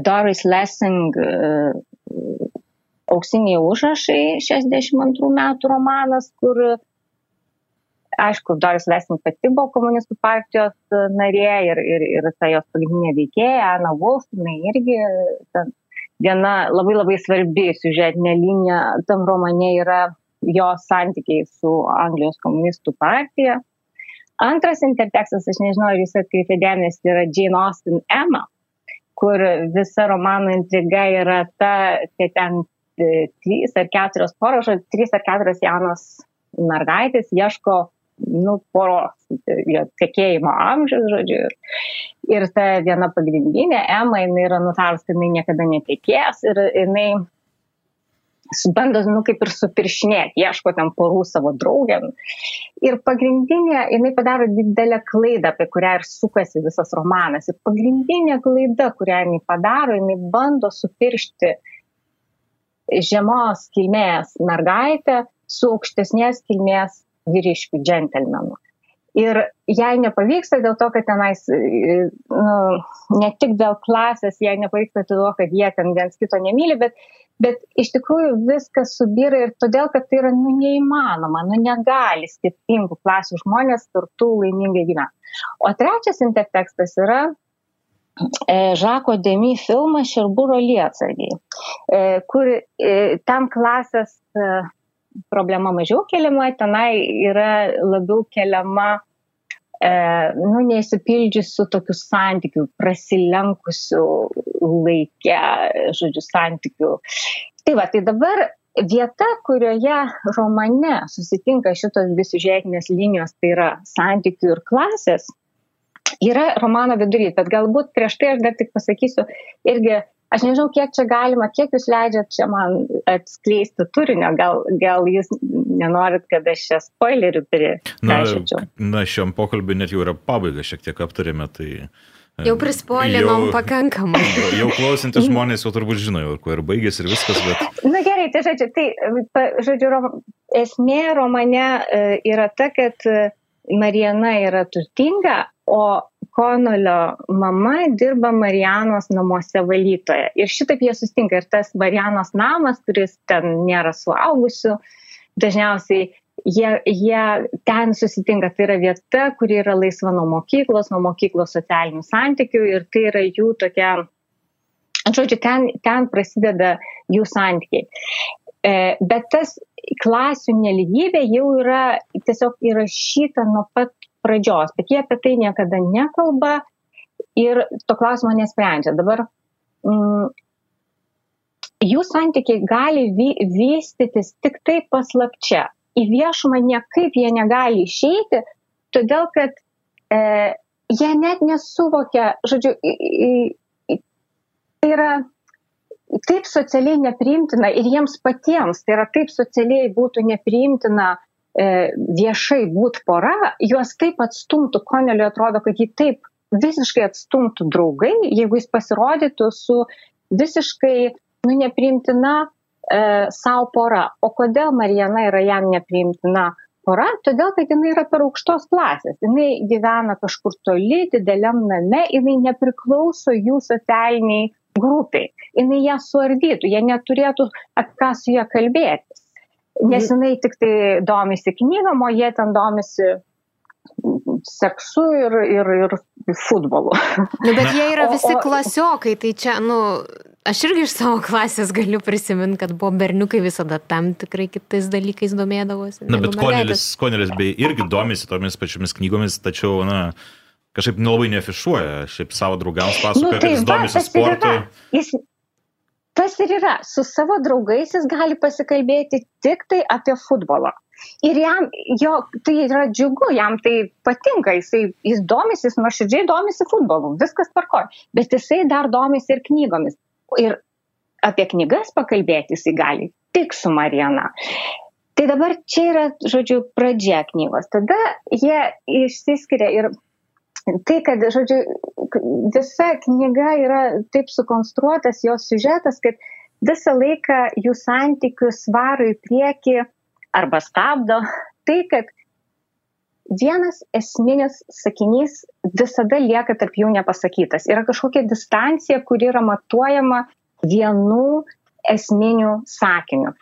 Doris Lessing uh, auksiniai užrašai 62 metų romanas, kur, aišku, Doris Lessing pati buvo komunistų partijos narė ir, ir, ir ta jos pagrindinė veikėja, Ana Wolf, jinai irgi ten, viena labai labai svarbi siužetinė linija tam romane yra jo santykiai su Anglijos komunistų partija. Antras intertekstas, aš nežinau, ar jūs atkreipėte dėmesį, yra Jane Austen Emma, kur visa romano intriga yra ta, kad ten e, trys ar keturios poros, trys ar keturios jaunos mergaitės ieško nu, poros, tekėjimo amžius, žodžiu. Ir, ir ta viena pagrindinė, Ema, jinai yra nutarus, kad jinai niekada netekės ir jinai bando, nu, kaip ir supiršinėti, ieško ten porų savo draugiam. Ir pagrindinė, jinai padaro didelę klaidą, apie kurią ir sukasi visas romanas. Ir pagrindinė klaida, kurią jinai padaro, jinai bando supiršti žemos kilmės mergaitę su aukštesnės kilmės vyriškių džentelmenu. Ir jai nepavyksta dėl to, kad tenais, nu, ne tik dėl klasės, jai nepavyksta dėl to, kad jie ten viens kito nemyli, bet bet iš tikrųjų viskas subyra ir todėl, kad tai yra nu, neįmanoma, nu negali skirtingų klasių žmonės kartu laimingai gyventi. O trečias intertekstas yra e, Žako Demi filmas Šerbūro lietsargiai, e, kur e, ten klasės e, problema mažiau keliama, tenai yra labiau keliama e, nu, neįsipildžiusių tokių santykių, prasilenkusių laikę, žodžiu, santykių. Tai va, tai dabar vieta, kurioje romane susitinka šitos dvi siužetinės linijos, tai yra santykių ir klasės, yra romano vidurys, bet galbūt prieš tai aš dar tik pasakysiu irgi aš nežinau, kiek čia galima, kiek jūs leidžiat čia man atskleisti turinio, gal, gal jūs nenorit, kad aš čia spoilerių prirašyčiau. Na, na, šiam pokalbiu net jau yra pabaiga, šiek tiek aptarėme, tai... E, jau prispoilinom pakankamai. Jau klausantis žmonės jau turbūt žino, jau kuo ir baigėsi ir viskas, bet... Na gerai, tai žodžiu, tai, žodžiu, rom, esmė romane e, yra ta, kad e, Marijana yra turtinga, o Konolio mama dirba Marijanos namuose valytoje. Ir šitaip jie sustinka. Ir tas Marijanos namas, kuris ten nėra suaugusių, dažniausiai jie, jie ten susitinka. Tai yra vieta, kuri yra laisva nuo mokyklos, nuo mokyklos socialinių santykių ir tai yra jų tokia, žodžiu, ten, ten prasideda jų santykiai. E, bet tas klasių neligybė jau yra tiesiog įrašyta nuo pat pradžios, bet jie apie tai niekada nekalba ir to klausimo nesprendžia. Dabar mm, jų santykiai gali vy, vystytis tik tai paslapčia. Į viešumą niekaip jie negali išeiti, todėl kad e, jie net nesuvokia, žodžiu, tai yra taip socialiai nepriimtina ir jiems patiems, tai yra taip socialiai būtų nepriimtina viešai būt pora, juos taip atstumtų, Koneliui atrodo, kad jį taip visiškai atstumtų draugai, jeigu jis pasirodytų su visiškai nu, nepriimtina e, savo pora. O kodėl Marijana yra jam nepriimtina pora? Todėl, kad jinai yra per aukštos klasės. Jinai gyvena kažkur toli, dideliam name, jinai nepriklauso jų socialiniai grupiai. Jinai ją suardytų, jie neturėtų apie ką su ją kalbėtis nes jinai tik tai domisi knygom, o jie ten domisi seksu ir, ir, ir futbolu. Nu, bet jie yra visi o, o... klasiokai, tai čia, nu, aš irgi iš savo klasės galiu prisiminti, kad buvo berniukai visada tam tikrai kitais dalykais domėdavosi. Na, bet Konelis, Konelis bei irgi domisi tomis pačiomis knygomis, tačiau, na, kažkaip nelabai neafišuoja, šiaip savo draugams pasakoja, nu, tai, kad jis domisi sportu. Jis, tas ir yra. Su savo draugais jis gali pasikalbėti tik tai apie futbolą. Ir jam, jo, tai yra džiugu, jam tai patinka, jisai, jis domisi, jis nuoširdžiai domisi futbolu, viskas tvarkoja, bet jisai dar domisi ir knygomis. Ir apie knygas pakalbėti jisai gali tik su Marijana. Tai dabar čia yra, žodžiu, pradžia knygos. Tada jie išsiskiria ir tai, kad, žodžiu, visa knyga yra taip sukonstruotas, jos siužetas, kad visą laiką jų santykius varo į priekį arba stabdo tai, kad vienas esminis sakinys visada lieka tarp jų nepasakytas. Yra kažkokia distancija, kuri yra matuojama vienu esminiu sakiniu.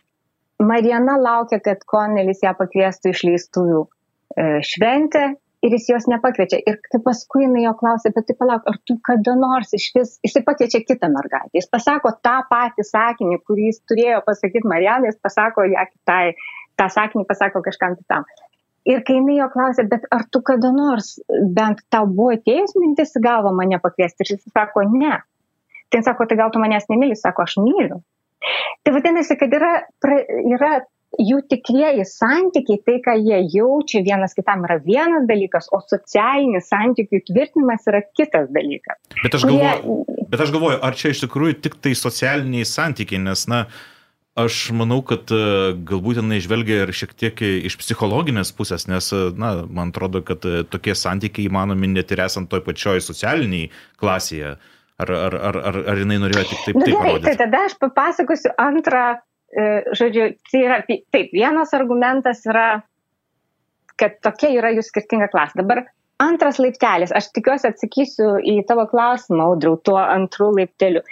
Marijana laukia, kad Konelis ją pakviestų išleistuvių e, šventę ir jis jos nepakviečia. Ir kai paskui jinai jo klausė, bet tai palauk, ar tu kada nors iš vis, jisai pakviečia kitą mergaitę. Jis pasako tą patį sakinį, kurį jis turėjo pasakyti Marijanai, jis pasako ją kitai, tą sakinį pasako kažkam kitam. Ir kai jinai jo klausė, bet ar tu kada nors bent tau buvo atėjus mintis į galvą mane pakviesti, ir jis sako, ne. Tai sako, tai gal tu manęs nemyli, sako, aš myliu. Tai vadinasi, kad yra, yra jų tikrieji santykiai, tai, ką jie jaučia vienas kitam yra vienas dalykas, o socialinis santykių tvirtinimas yra kitas dalykas. Bet aš galvoju, jie... bet aš galvoju ar čia iš tikrųjų tik tai socialiniai santykiai, nes, na, Aš manau, kad e, galbūt jinai žvelgia ir šiek tiek iš psichologinės pusės, nes, e, na, man atrodo, kad e, tokie santykiai įmanomi net ir esant toj pačioj socialiniai klasėje. Ar, ar, ar, ar, ar jinai norėjo tik taip, taip gerai, parodyti? Tai tada aš papasakosiu antrą, žodžiu, tai yra, taip, vienas argumentas yra, kad tokia yra jų skirtinga klasė. Dabar antras laiptelis, aš tikiuosi atsakysiu į tavo klausimą, audriau, tuo antrų laipteliu.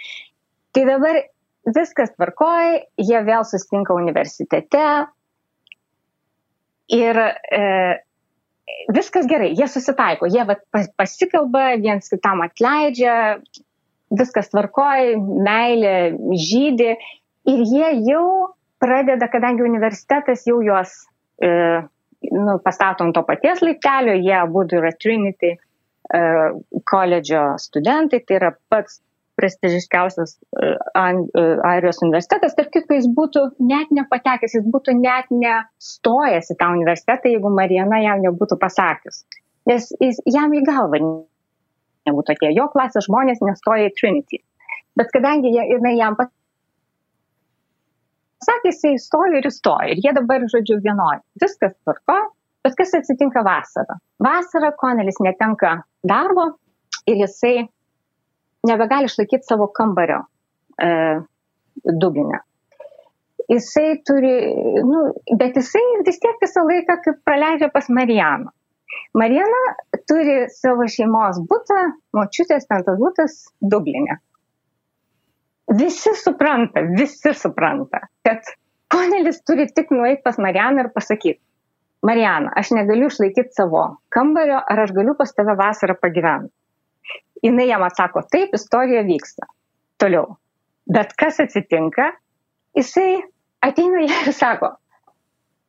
Tai dabar viskas tvarkoj, jie vėl susitinka universitete ir e, viskas gerai, jie susitaiko, jie vat, pasikalba, viens kitam atleidžia, viskas tvarkoj, meilė žydė ir jie jau pradeda, kadangi universitetas jau juos e, nu, pastato ant to paties laiptelio, jie abu yra Trinity e, koledžio studentai, tai yra pats prestižiškiausias e, e, Airijos universitetas, tarp kitko jis būtų net nepatekęs, jis būtų net nestojęs į tą universitetą, jeigu Marijana jam nebūtų pasakius. Nes jis, jam į galvą nebūtų atėję, jo klasės žmonės nestoja į Trinity. Bet kadangi jinai jam pasakė, jisai įstojo ir įstojo. Ir jie dabar, žodžiu, vienoje. Viskas tvarko, bet kas atsitinka vasarą? Vasarą Konelis netenka darbo ir jisai nebegali išlaikyti savo kambario e, Dublinė. Jisai turi, nu, bet jisai vis tiek visą laiką kaip praleidžia pas Marijaną. Marijana turi savo šeimos būtą, močiutės ten tas būtas Dublinė. Visi supranta, visi supranta, kad Konelis turi tik nueiti pas Marijaną ir pasakyti, Marijana, aš negaliu išlaikyti savo kambario, ar aš galiu pas tave vasarą pagyventi jinai jam atsako, taip, istorija vyksta. Toliau. Bet kas atsitinka? Jisai ateina ir sako,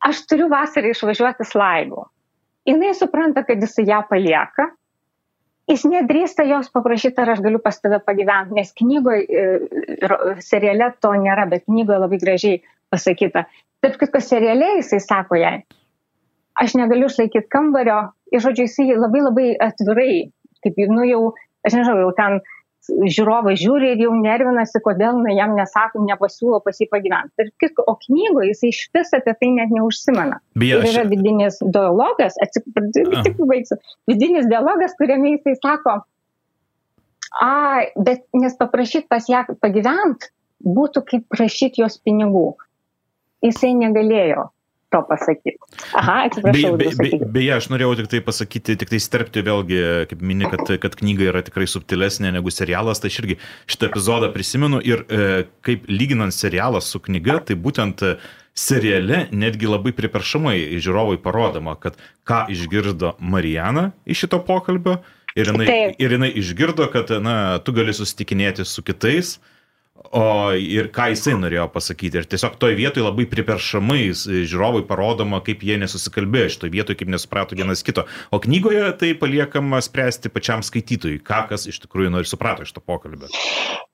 aš turiu vasarą išvažiuoti slaigų. Jis supranta, kad jisai ją palieka. Jis nedrįsta jos paprašyti, ar aš galiu pas tave pagyventi, nes knygoje, seriale to nėra, bet knygoje labai gražiai pasakyta. Taip kaip seriale jisai sako jai, aš negaliu išlaikyti kambario, ir žodžiu, jisai labai labai atvirai, kaip, nu jau aš nežinau, jau ten žiūrovai žiūri ir jau nervinasi, kodėl jam nesakom, nepasiūlo pas jį pagyventi. Ir, o knygoje jisai iš vis apie tai net neužsimena. Beje, ir yra vidinis dialogas, atsiprašau, tik baigsiu, vidinis dialogas, kuriame jisai sako, a, bet nes paprašyti pas ją pagyventi būtų kaip prašyti jos pinigų. Jisai negalėjo to pasakyti. Aha, atsiprašau. Beje, be, be, beje, aš norėjau tik tai pasakyti, tik tai sterpti vėlgi, kaip mini, kad, kad knyga yra tikrai subtilesnė negu serialas, tai aš irgi šitą epizodą prisimenu ir e, kaip lyginant serialą su knyga, tai būtent e, seriale netgi labai priperšamai žiūrovai parodoma, kad ką išgirdo Marijana iš šito pokalbio ir jinai, Taip. ir jinai išgirdo, kad na, tu gali susitikinėti su kitais, O ir ką jisai norėjo pasakyti. Ir tiesiog toj vietoj labai priperšamai žiūrovai parodoma, kaip jie nesusikalbėjo šitoje vietoje, kaip nesuprato vienas kito. O knygoje tai paliekama spręsti pačiam skaitytojui, ką kas iš tikrųjų nori suprato iš to pokalbio.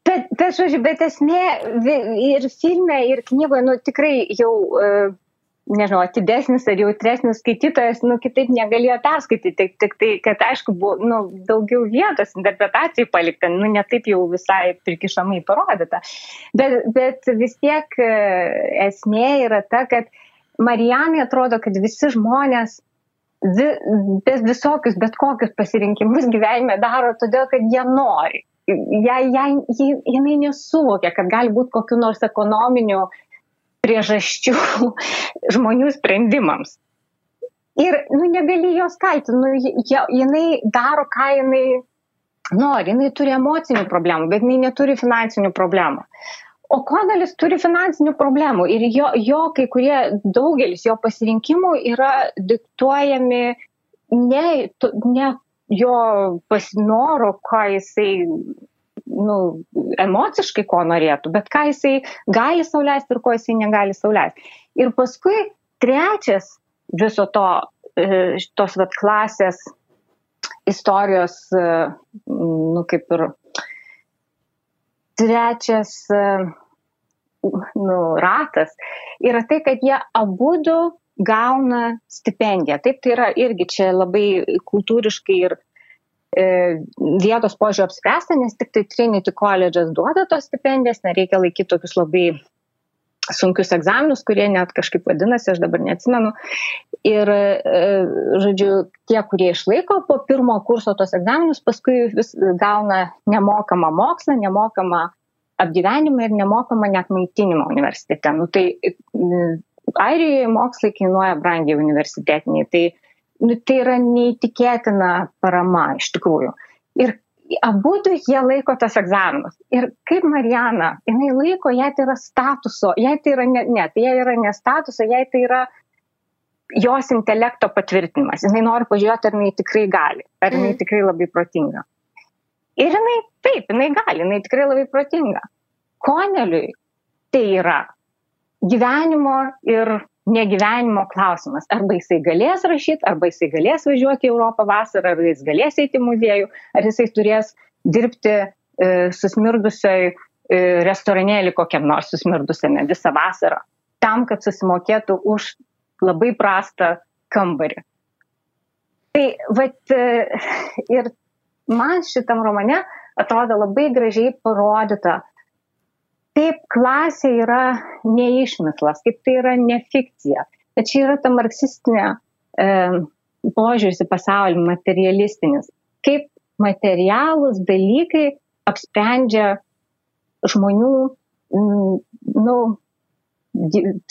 Bet, bet, žodžiu, bet esmė ir filme, ir knygoje, nu tikrai jau uh, nežinau, atidesnis ar jautresnis skaitytojas, nu, kitaip negalėjo perskaityti, tik, tik tai, kad aišku, buvo, nu, daugiau vietos interpretacijai palikta, nu, netaip jau visai prikišamai parodyta. Bet, bet vis tiek e, esmė yra ta, kad Marijanai atrodo, kad visi žmonės vi, visokius, bet kokius pasirinkimus gyvenime daro todėl, kad jie nori. Jai, jai, jinai nesuvokia, kad gali būti kokiu nors ekonominiu priežasčių žmonių sprendimams. Ir nu, negali jos kaltinti, nu, jinai daro, ką jinai nori, jinai turi emocinių problemų, bet jinai neturi finansinių problemų. O Konelis turi finansinių problemų ir jo, jo kai kurie, daugelis jo pasirinkimų yra diktuojami ne, ne jo pasinoro, ką jisai nu, emociškai ko norėtų, bet ką jisai gali sauliaisti ir ko jisai negali sauliaisti. Ir paskui trečias viso to, e, tos vat klasės istorijos, e, nu kaip ir trečias e, nu, ratas yra tai, kad jie abu du gauna stipendiją. Taip, tai yra irgi čia labai kultūriškai ir vietos požiūrį apspręsta, nes tik tai Trinity College'as duoda tos stipendijas, nereikia laikyti tokius labai sunkius egzaminus, kurie net kažkaip vadinasi, aš dabar neatsimenu. Ir, e, žodžiu, tie, kurie išlaiko po pirmo kurso tos egzaminus, paskui vis gauna nemokamą mokslą, nemokamą apgyvenimą ir nemokamą net maitinimą universitete. Nu, tai e, Airijoje mokslai kainuoja brangiai universitetiniai. Tai, nu, tai yra neįtikėtina parama iš tikrųjų. Ir abu du jie laiko tas egzaminus. Ir kaip Marijana, jinai laiko, jai tai yra statuso, jai tai yra ne, ne tai jai yra ne statuso, jai tai yra jos intelekto patvirtinimas. Jinai nori pažiūrėti, ar jinai tikrai gali, ar jinai mm. tikrai labai protinga. Ir jinai, taip, jinai gali, jinai tikrai labai protinga. Koneliui tai yra gyvenimo ir negyvenimo klausimas. Arba jisai galės rašyti, arba jisai galės važiuoti į Europą vasarą, ar jis galės eiti į muziejų, ar jisai turės dirbti e, susmirdusioj e, restoranėlį kokiam nors susmirdusiame visą vasarą, tam, kad susimokėtų už labai prastą kambarį. Tai vat, e, ir man šitam romane atrodo labai gražiai parodyta, taip klasė yra neišmislas, kaip tai yra ne fikcija. Bet čia yra ta marksistinė e, požiūris į pasaulį, materialistinis. Kaip materialūs dalykai apsprendžia žmonių m, nu,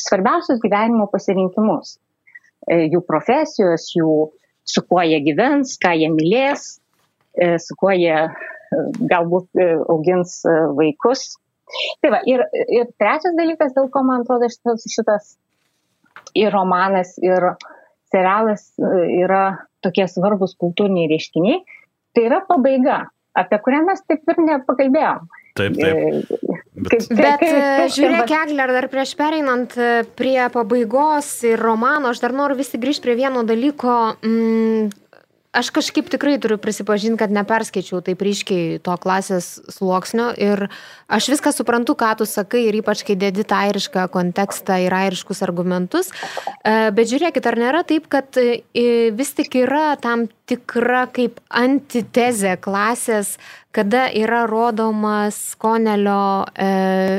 svarbiausius gyvenimo pasirinkimus. E, jų profesijos, jų su kuo jie gyvens, ką jie mylės, e, su kuo jie e, galbūt e, augins e, vaikus Tai va, ir, ir trečias dalykas, dėl ko man atrodo šitas, šitas ir romanas, ir serialas e, yra tokie svarbus kultūriniai reiškiniai, tai yra pabaiga, apie kurią mes taip ir nepakalbėjom. Taip, taip. E, bet, bet e, žiūrėk, Egler, dar prieš pereinant prie pabaigos ir romano, aš dar noriu visi grįžti prie vieno dalyko. Mm, aš kažkaip tikrai turiu prisipažinti, kad neperskaičiau taip ryškiai to klasės sluoksnio ir aš viską suprantu, ką tu sakai ir ypač, kai dedi tą airišką kontekstą ir airiškus argumentus. E, bet žiūrėkit, ar nėra taip, kad e, vis tik yra tam tikra kaip antitezė klasės, kada yra rodomas Konelio e,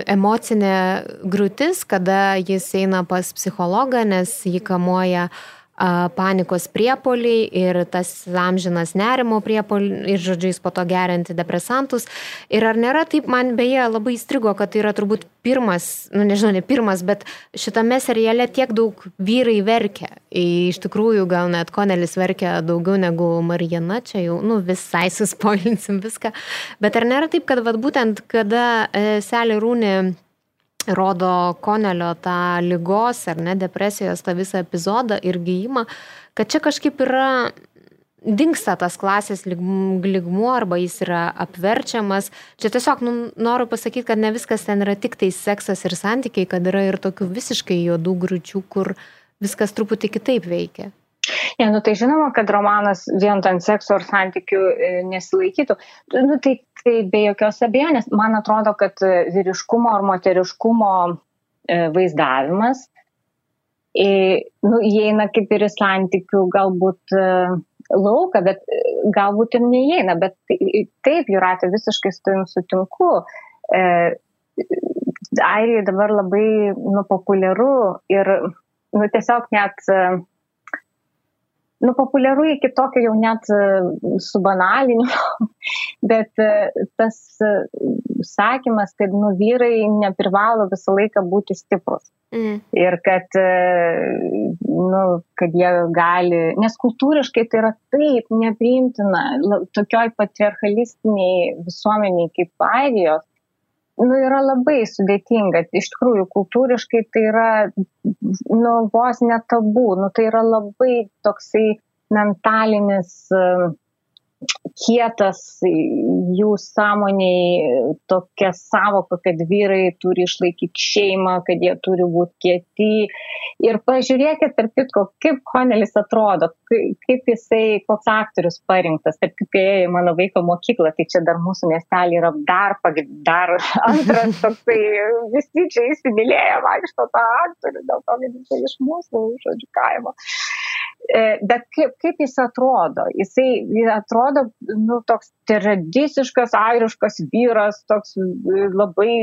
emocinė grūtis, kada jis eina pas psichologą, nes jį kamuoja e, panikos priepoliai ir tas amžinas nerimo priepoliai ir, žodžiu, jis po to gerinti depresantus. Ir ar nėra taip, man beje labai įstrigo, kad tai yra turbūt pirmas, nu nežinau, ne pirmas, bet šitame seriale tiek daug vyrai verkia. Iš tikrųjų, gal net Konelis verkia daugiau negu Marijana, čia jau, nu, visai suspoilinsim viską. Bet ar nėra taip, kad vat, būtent kada e, Selė Rūnė rodo Konelio tą lygos ar ne depresijos tą visą epizodą ir gyjimą, kad čia kažkaip yra dinksta tas klasės lygmuo arba jis yra apverčiamas. Čia tiesiog nu, noriu pasakyti, kad ne viskas ten yra tik tai seksas ir santykiai, kad yra ir tokių visiškai juodų grūčių, kur viskas truputį kitaip veikia. Ne, nu tai žinoma, kad romanas vien ant sekso ar santykių e, nesilaikytų. Nu, tai, tai be jokios abejonės, man atrodo, kad e, vyriškumo ar moteriškumo e, vaizdavimas nu, įeina kaip ir į santykių galbūt lauką, bet galbūt ir neįeina. Bet taip, Juratė, visiškai su tavim sutinku. Airijoje dabar labai nu, populiaru ir nu, tiesiog net nu, populiaru iki tokio jau net e, subanalinimo, bet e, tas e, sakymas, kad nu, vyrai neprivalo visą laiką būti stiprus. Mm. Ir kad, nu, kad jie gali, nes kultūriškai tai yra taip nepriimtina, tokioj patriarchalistiniai visuomeniai kaip Airijos, nu, yra labai sudėtinga. Iš tikrųjų, kultūriškai tai yra, nu, vos netabu, nu, tai yra labai toksai mentalinis, kietas jų sąmoniai tokia savoka, kad vyrai turi išlaikyti šeimą, kad jie turi būti kieti. Ir pažiūrėkit, tarp kitko, kaip Konelis atrodo, kaip jisai, koks aktorius parinktas, tarp kitko, į mano vaiko mokyklą, tai čia dar mūsų miestelį yra dar, dar antras toksai, visi čia įsimylėję vaikšto tą aktorių, dėl to, kad jisai iš mūsų, žodžiu, kaimo. E, bet kaip, kaip jis atrodo? Jisai atrodo, nu, toks tradiciškas, airiškas vyras, toks labai,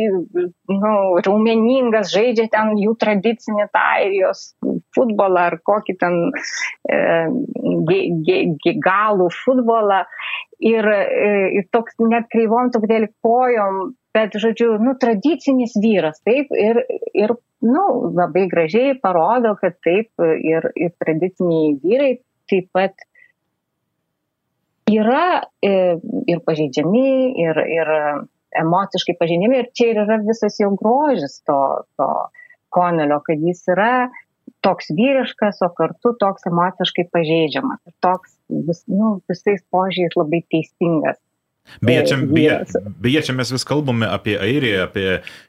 nu, raumeningas, žaidžia ten jų tradicinį tą airijos futbolą ar kokį ten e, galų futbolą. Ir, e, ir toks net kreivom, truputėlį kojom, bet, žodžiu, nu, tradicinis vyras, taip, ir, ir nu, labai gražiai parodo, kad taip ir, ir tradiciniai vyrai taip pat yra e, ir pažeidžiami, ir, ir emociškai pažeidžiami. Ir čia yra visas jau grožis to, to konelio, kad jis yra toks vyriškas, o kartu toks emociškai pažeidžiamas. Ir toks vis, nu, visais požiūriais labai teisingas. Beje čia, beje, beje, čia mes vis kalbame apie Airiją, apie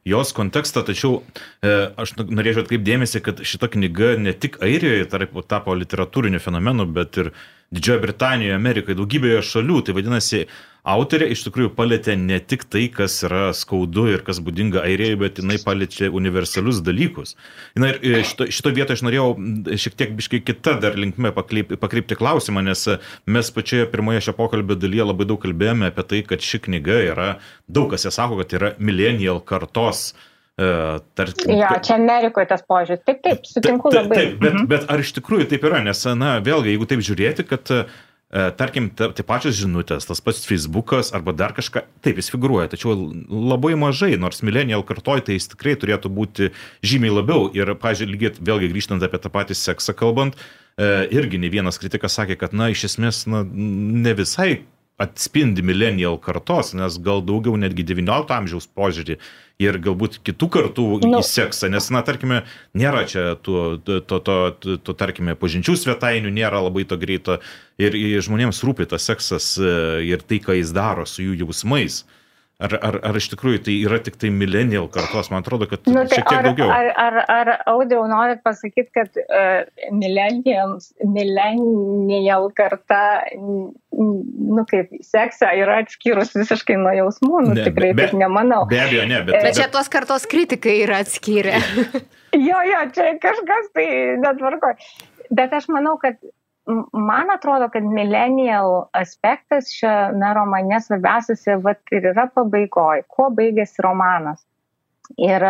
jos kontekstą, tačiau e, aš norėčiau atkreipdėmėsi, kad šita knyga ne tik Airijoje tarp, tapo literatūriniu fenomenu, bet ir Didžiojo Britanijoje, Amerikoje, daugybėje šalių. Tai vadinasi, autorė iš tikrųjų palėtė ne tik tai, kas yra skaudu ir kas būdinga Airijai, bet jinai palėtė universalius dalykus. Na ir e, šito, šito vietoje aš norėjau šiek tiek biškai kita dar linkme pakreipti, pakreipti klausimą, nes mes pačioje pirmoje šio pokalbio dalyje labai daug kalbėjome apie tai, kad ši knyga yra, daug kas jie sako, kad yra millennial kartos Uh, tarkim, jo, čia Amerikoje tas požiūris. Taip, taip, sutinku taip, labai. Taip, bet, mhm. bet ar iš tikrųjų taip yra? Nes, na, vėlgi, jeigu taip žiūrėti, kad uh, tarkim, tai pačios žinutės, tas pats Facebookas arba dar kažką, taip jis figuruoja, tačiau labai mažai, nors millennial kartoj tai jis tikrai turėtų būti žymiai labiau. Ir, pažiūrėjau, vėlgi grįžtant apie tą patį seksą kalbant, irgi ne vienas kritikas sakė, kad, na, iš esmės, na, ne visai atspindi millennial kartos, nes gal daugiau netgi 19 amžiaus požiūrį ir galbūt kitų kartų nu. į seksą, nes, na, tarkime, nėra čia to, to, to, to, to tarkime, pažinčių svetainių, nėra labai to greito ir, ir žmonėms rūpi tas seksas e, ir tai, ką jis daro su jų jausmais. Ar, ar, ar iš tikrųjų tai yra tik tai millennial kartos, man atrodo, kad nu, tai šiek tiek ar, daugiau. Ar, ar, ar audio norit pasakyti, kad uh, millennial karta, nu kaip seksą yra atskyrus visiškai nuo jausmų, nu ne, tikrai be, taip nemanau. Be abejo, ne, bet. Bet čia tos kartos kritikai yra atskyrę. jo, jo, čia kažkas tai netvarko. Bet aš manau, kad man atrodo, kad millennial aspektas šiame romane svarbiausias ir yra pabaigoje, kuo baigėsi romanas. Ir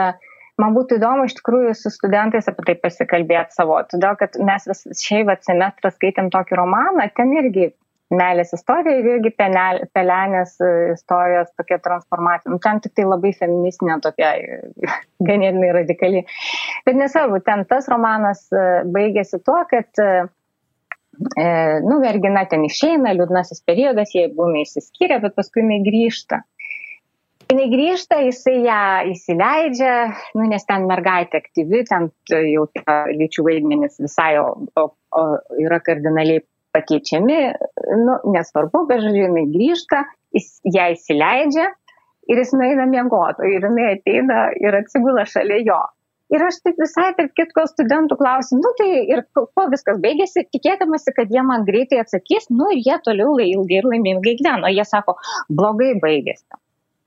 man būtų įdomu iš tikrųjų su studentais apie tai pasikalbėti savo, todėl kad mes vis šiai semestrą skaitėm tokį romaną, ten irgi meilės istorija ir irgi pelenės istorijos tokia transformacija. Nu, ten tik tai labai feministinė tokia, ganėtinai radikali. Bet nesvarbu, ten tas romanas baigėsi tuo, kad e, nu, mergina ten išeina, liūdnasis periodas, jie būna įsiskyrę, bet paskui jinai grįžta. Jis grįžta, jisai ją įsileidžia, nu, nes ten mergaitė aktyvi, ten jau lyčių vaidmenis visai o, o, o yra kardinaliai pakeičiami, nu, nesvarbu, bet žodžiu, jinai grįžta, jis ją įsileidžia ir jis nueina miegoti, ir jinai ateina ir atsigula šalia jo. Ir aš taip visai, tarp kitko, studentų klausim, nu tai ir kuo viskas baigėsi, tikėdamasi, kad jie man greitai atsakys, nu ir jie toliau ilgai ir laimingai gyveno. Jie sako, blogai baigėsi.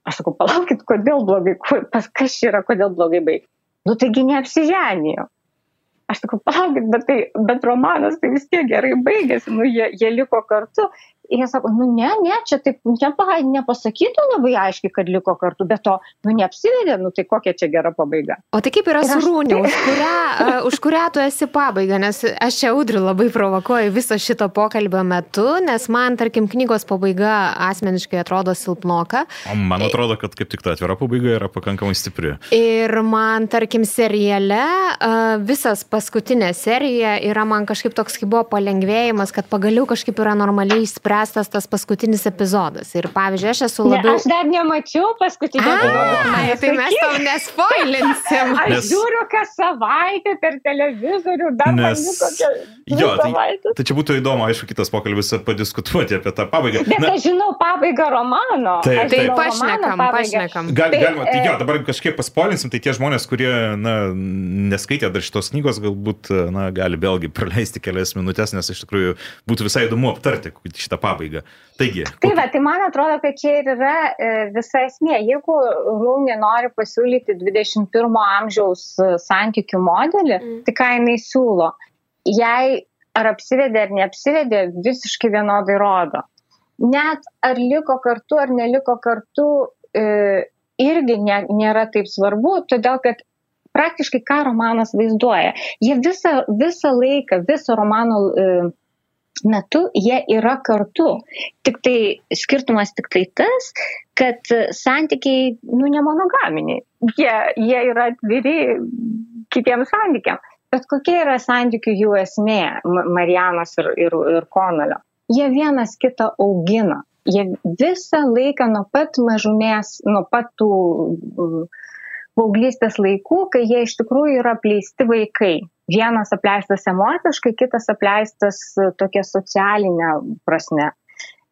Aš sakau, palaukit, kodėl blogai, pas kas yra, kodėl blogai baigėsi. Nu taigi neapsiženijo. Aš sakau, palaukit, bet, tai, bet romanas tai vis tiek gerai baigėsi, nu jie, jie liko kartu jie sako, nu ne, ne, čia taip nepa, nepasakytų labai aiškiai, kad liko kartu, bet to, nu neapsivedė, nu tai kokia čia gera pabaiga. O tai kaip yra su Rūnė, už, kurią, uh, už kurią tu esi pabaiga, nes aš čia audriu labai provokuoju viso šito pokalbio metu, nes man, tarkim, knygos pabaiga asmeniškai atrodo silpnoka. O man atrodo, kad kaip tik ta atvira pabaiga yra pakankamai stipri. Ir man, tarkim, seriale uh, visas paskutinė serija yra man kažkaip toks, kaip buvo palengvėjimas, kad pagaliau kažkaip yra normaliai spręsti išspręstas tas paskutinis epizodas. Ir pavyzdžiui, aš esu labiau... Ne, aš dar nemačiau paskutinio epizodo. Ai, tai mes tau nespoilinsim. Aš nes... žiūriu kas savaitę per televizorių, dar nes... kokią... Jo, tai, tai čia būtų įdomu, aišku, kitas pokalbis padiskutuoti apie tą pabaigą. Bet Na, aš žinau pabaigą romano. Taip, taip, pašnekam, pašnekam. Gal, tai, galima, tai jo, e- dabar kažkiek paspoilinsim, tai tie žmonės, kurie na, neskaitė dar šitos knygos, galbūt na, gali vėlgi praleisti kelias minutės, nes iš tikrųjų būtų visai įdomu aptarti šitą pabaigą. Taigi. Tai, va, tai man atrodo, kad čia ir yra e, visa esmė. Jeigu Rūmė nori pasiūlyti 21 amžiaus e, santykių modelį, mm. tai ką jinai siūlo? Jei ar apsivedė ar neapsivedė, visiškai vienodai rodo. Net ar liko kartu ar neliko kartu, e, irgi ne, nėra taip svarbu, todėl kad praktiškai ką romanas vaizduoja. Jie visą, visą laiką, visą romano e, metu jie yra kartu. Tik tai skirtumas tik tai tas, kad santykiai, nu, nemonogaminiai. Jie, jie yra atviri kitiems santykiams. Bet kokia yra santykių jų esmė, Marijanos ir, ir, ir Konolio? Jie vienas kitą augina. Jie visą laiką nuo pat mažumės, nuo pat tų paauglystės laikų, kai jie iš tikrųjų yra apleisti vaikai. Vienas apleistas emociškai, kitas apleistas tokia socialinė prasme.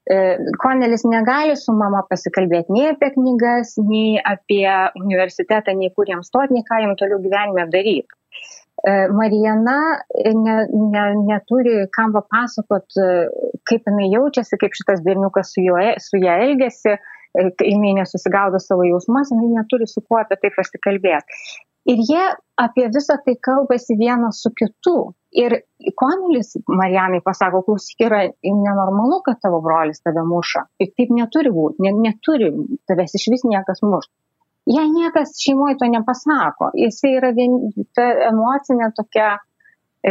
E, Konelis negali su mama pasikalbėti nei apie knygas, nei apie universitetą, nei kur jam stoti, nei ką jam toliau gyvenime daryti. E, Marijana ne, ne, neturi kam papasakot, e, kaip jinai jaučiasi, kaip šitas berniukas su, juo, su ją elgesi, e, jinai nesusigaudo savo jausmus, jinai neturi su kuo apie tai pasikalbėti. Ir jie apie visą tai kalbasi vienas su kitu. Ir Konelis Marijanai pasako, klausyk, yra nenormalu, kad tavo brolis tave muša. Ir taip neturi būti, ne, neturi tavęs iš vis niekas mušti jai niekas šeimoje to nepasako. Jisai yra vien, ta emocinė tokia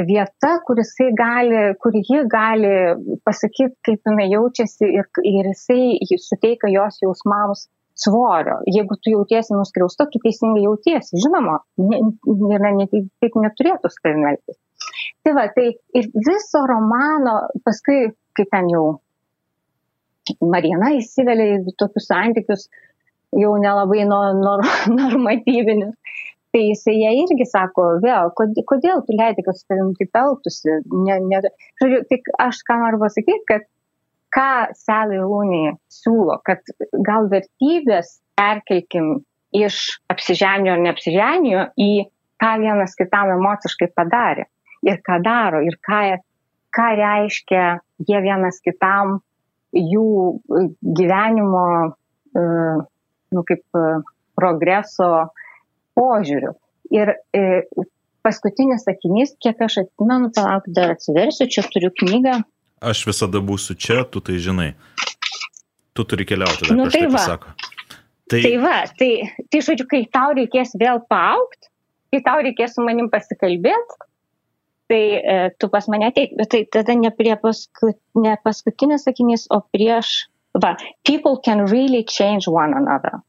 vieta, kur gali, kur ji gali pasakyti, kaip jinai jaučiasi ir, ir jisai suteikia jos jausmams svorio. Jeigu tu jautiesi nuskriausta, tu teisingai jautiesi. Žinoma, ne, ne, ne, taip neturėtų su tavimi elgtis. Tai va, tai ir viso romano, paskui, kai ten jau Marina įsivelia į tokius santykius, jau nelabai no, nor, normatyvinis. Tai jisai jie irgi sako, vėl, kodėl tu leidai, kad su tavim taip elgtųsi. Ne, ne, žodžiu, tik aš ką noriu pasakyti, kad ką Sally Rooney siūlo, kad gal vertybės perkelkim iš apsiženio ar neapsiženio į ką vienas kitam emociškai padarė ir ką daro ir ką, ką reiškia jie vienas kitam jų gyvenimo uh, nu, kaip e, progreso požiūriu. Ir e, paskutinis sakinys, kiek aš atsimenu, palauk, dar atsiversiu, čia turiu knygą. Aš visada būsiu čia, tu tai žinai. Tu turi keliauti, dar nu, tai va. Sako. Tai... tai va, tai, tai žodžiu, kai tau reikės vėl paaukti, kai tau reikės su manim pasikalbėti, tai e, tu pas mane ateik, bet tai tada ne prie paskut, ne paskutinis sakinys, o prieš Va, people can really change one another.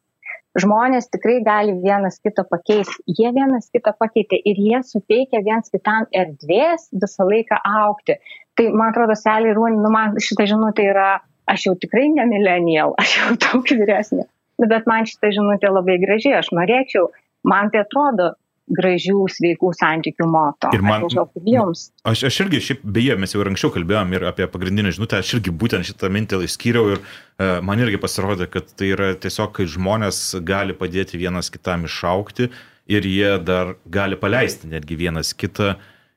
Žmonės tikrai gali vienas kito pakeisti. Jie vienas kitą pakeitė ir jie suteikia viens kitam erdvės visą laiką aukti. Tai man atrodo, Selė ir Rūnė, nu man šitą žinutę yra, aš jau tikrai ne milenial, aš jau daug vyresnė. Bet man šitą žinutę labai graži, aš norėčiau, man tai atrodo, gražių, sveikų santykių moto. Ir man, jums. Aš, aš irgi, šiaip, beje, mes jau ir anksčiau kalbėjom ir apie pagrindinę žinutę, aš irgi būtent šitą mintį išskyriau ir uh, man irgi pasirodė, kad tai yra tiesiog, kai žmonės gali padėti vienas kitam išaukti ir jie dar gali paleisti netgi vienas kitą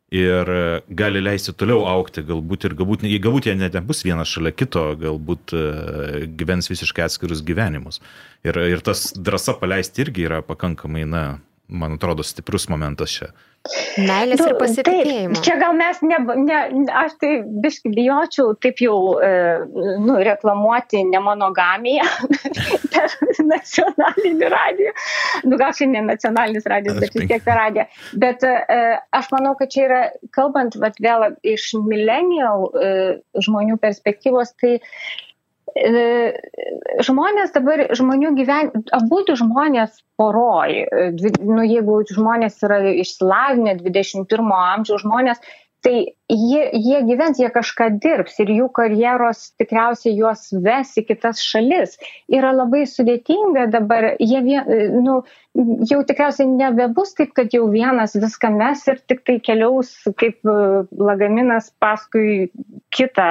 ir e, gali leisti toliau aukti, galbūt ir galbūt, galbūt jie net nebus vienas šalia kito, galbūt uh, gyvens visiškai atskirus gyvenimus. Ir, ir tas drąsa paleisti irgi yra pakankamai, na, man atrodo, stiprus momentas čia. Meilės ir pasitikėjimo. Taip, čia gal mes, ne, ne, aš tai biškai bijočiau taip jau e, nu, reklamuoti nemonogamiją per nacionalinį radiją. Nu, gal šiandien nacionalinis radijas, bet vis tiek per radiją. Bet e, aš manau, kad čia yra, kalbant vat, vėl iš millennial e, žmonių perspektyvos, tai E, žmonės dabar, žmonių gyvenime, abu žmonės poroj, nu, jeigu žmonės yra išsilavinę 21 amžiaus žmonės, tai jie, jie gyvens, jie kažką dirbs ir jų karjeros tikriausiai juos ves į kitas šalis. Yra labai sudėtinga dabar, jie vien, nu, jau tikriausiai nebebus taip, kad jau vienas viską mes ir tik tai keliaus kaip e, lagaminas paskui kitą,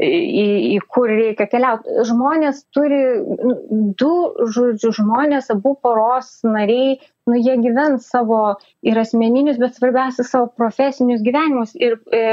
į, į kur reikia keliauti. Žmonės turi, nu, du, žodžiu, žmonės, abu poros nariai, nu, jie gyvens savo ir asmeninius, bet svarbiausia savo profesinius gyvenimus. Ir e,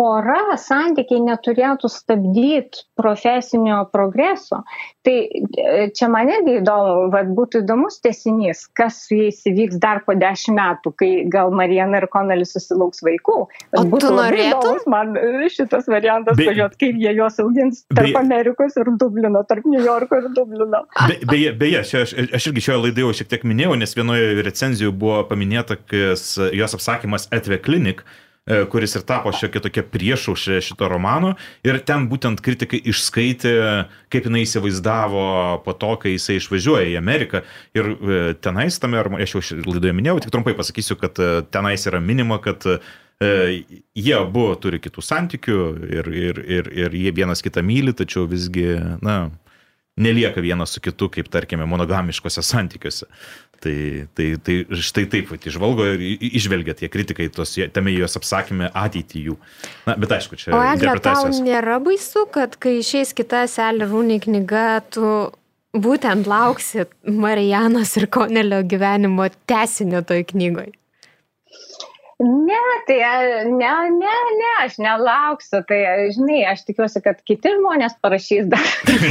pora santykiai neturėtų stabdyti profesinio progreso. Tai e, čia man irgi įdomu, vad būtų įdomus tesinys, kas su jais įvyks dar po dešimt metų, kai gal Marijana ir Konelis susilauks vaikų. O būtų įdomus man šitas variantas, Be... pažiūrėt, kaip jie juos augins tarp Be... Amerikos ir Dublino, tarp New Yorko ir Dublino. Be, beje, beje aš, aš irgi šioje laidoje šiek tiek minėjau, nes vienoje recenzijoje buvo paminėta, kas jos apsakymas Etve Clinic E, kuris ir tapo šiokia tokia priešaušė šito romano. Ir ten būtent kritikai išskaitė, kaip jinai įsivaizdavo po to, kai jisai išvažiuoja į Ameriką. Ir e, tenais tame, aš jau laidoje minėjau, tik trumpai pasakysiu, kad e, tenais yra minima, kad jie abu turi kitų santykių ir, ir, ir, ir jie vienas kitą myli, tačiau visgi, na, nelieka vienas su kitu, kaip tarkime, monogamiškose santykiuose. Tai, tai, tai štai taip, tai išvalgo ir išvelgia tie kritikai tos, tame jos apsakymė ateitį jų. Na, bet aišku, čia. O Eglė, tau nėra baisu, kad kai išeis kita Selė Rūnė knyga, tu būtent lauksit Marijanos ir Konelio gyvenimo tesinio toj knygoje? Ne, tai ne, ne, ne, aš nelauksiu. Tai, žinai, aš tikiuosi, kad kiti žmonės parašys dar.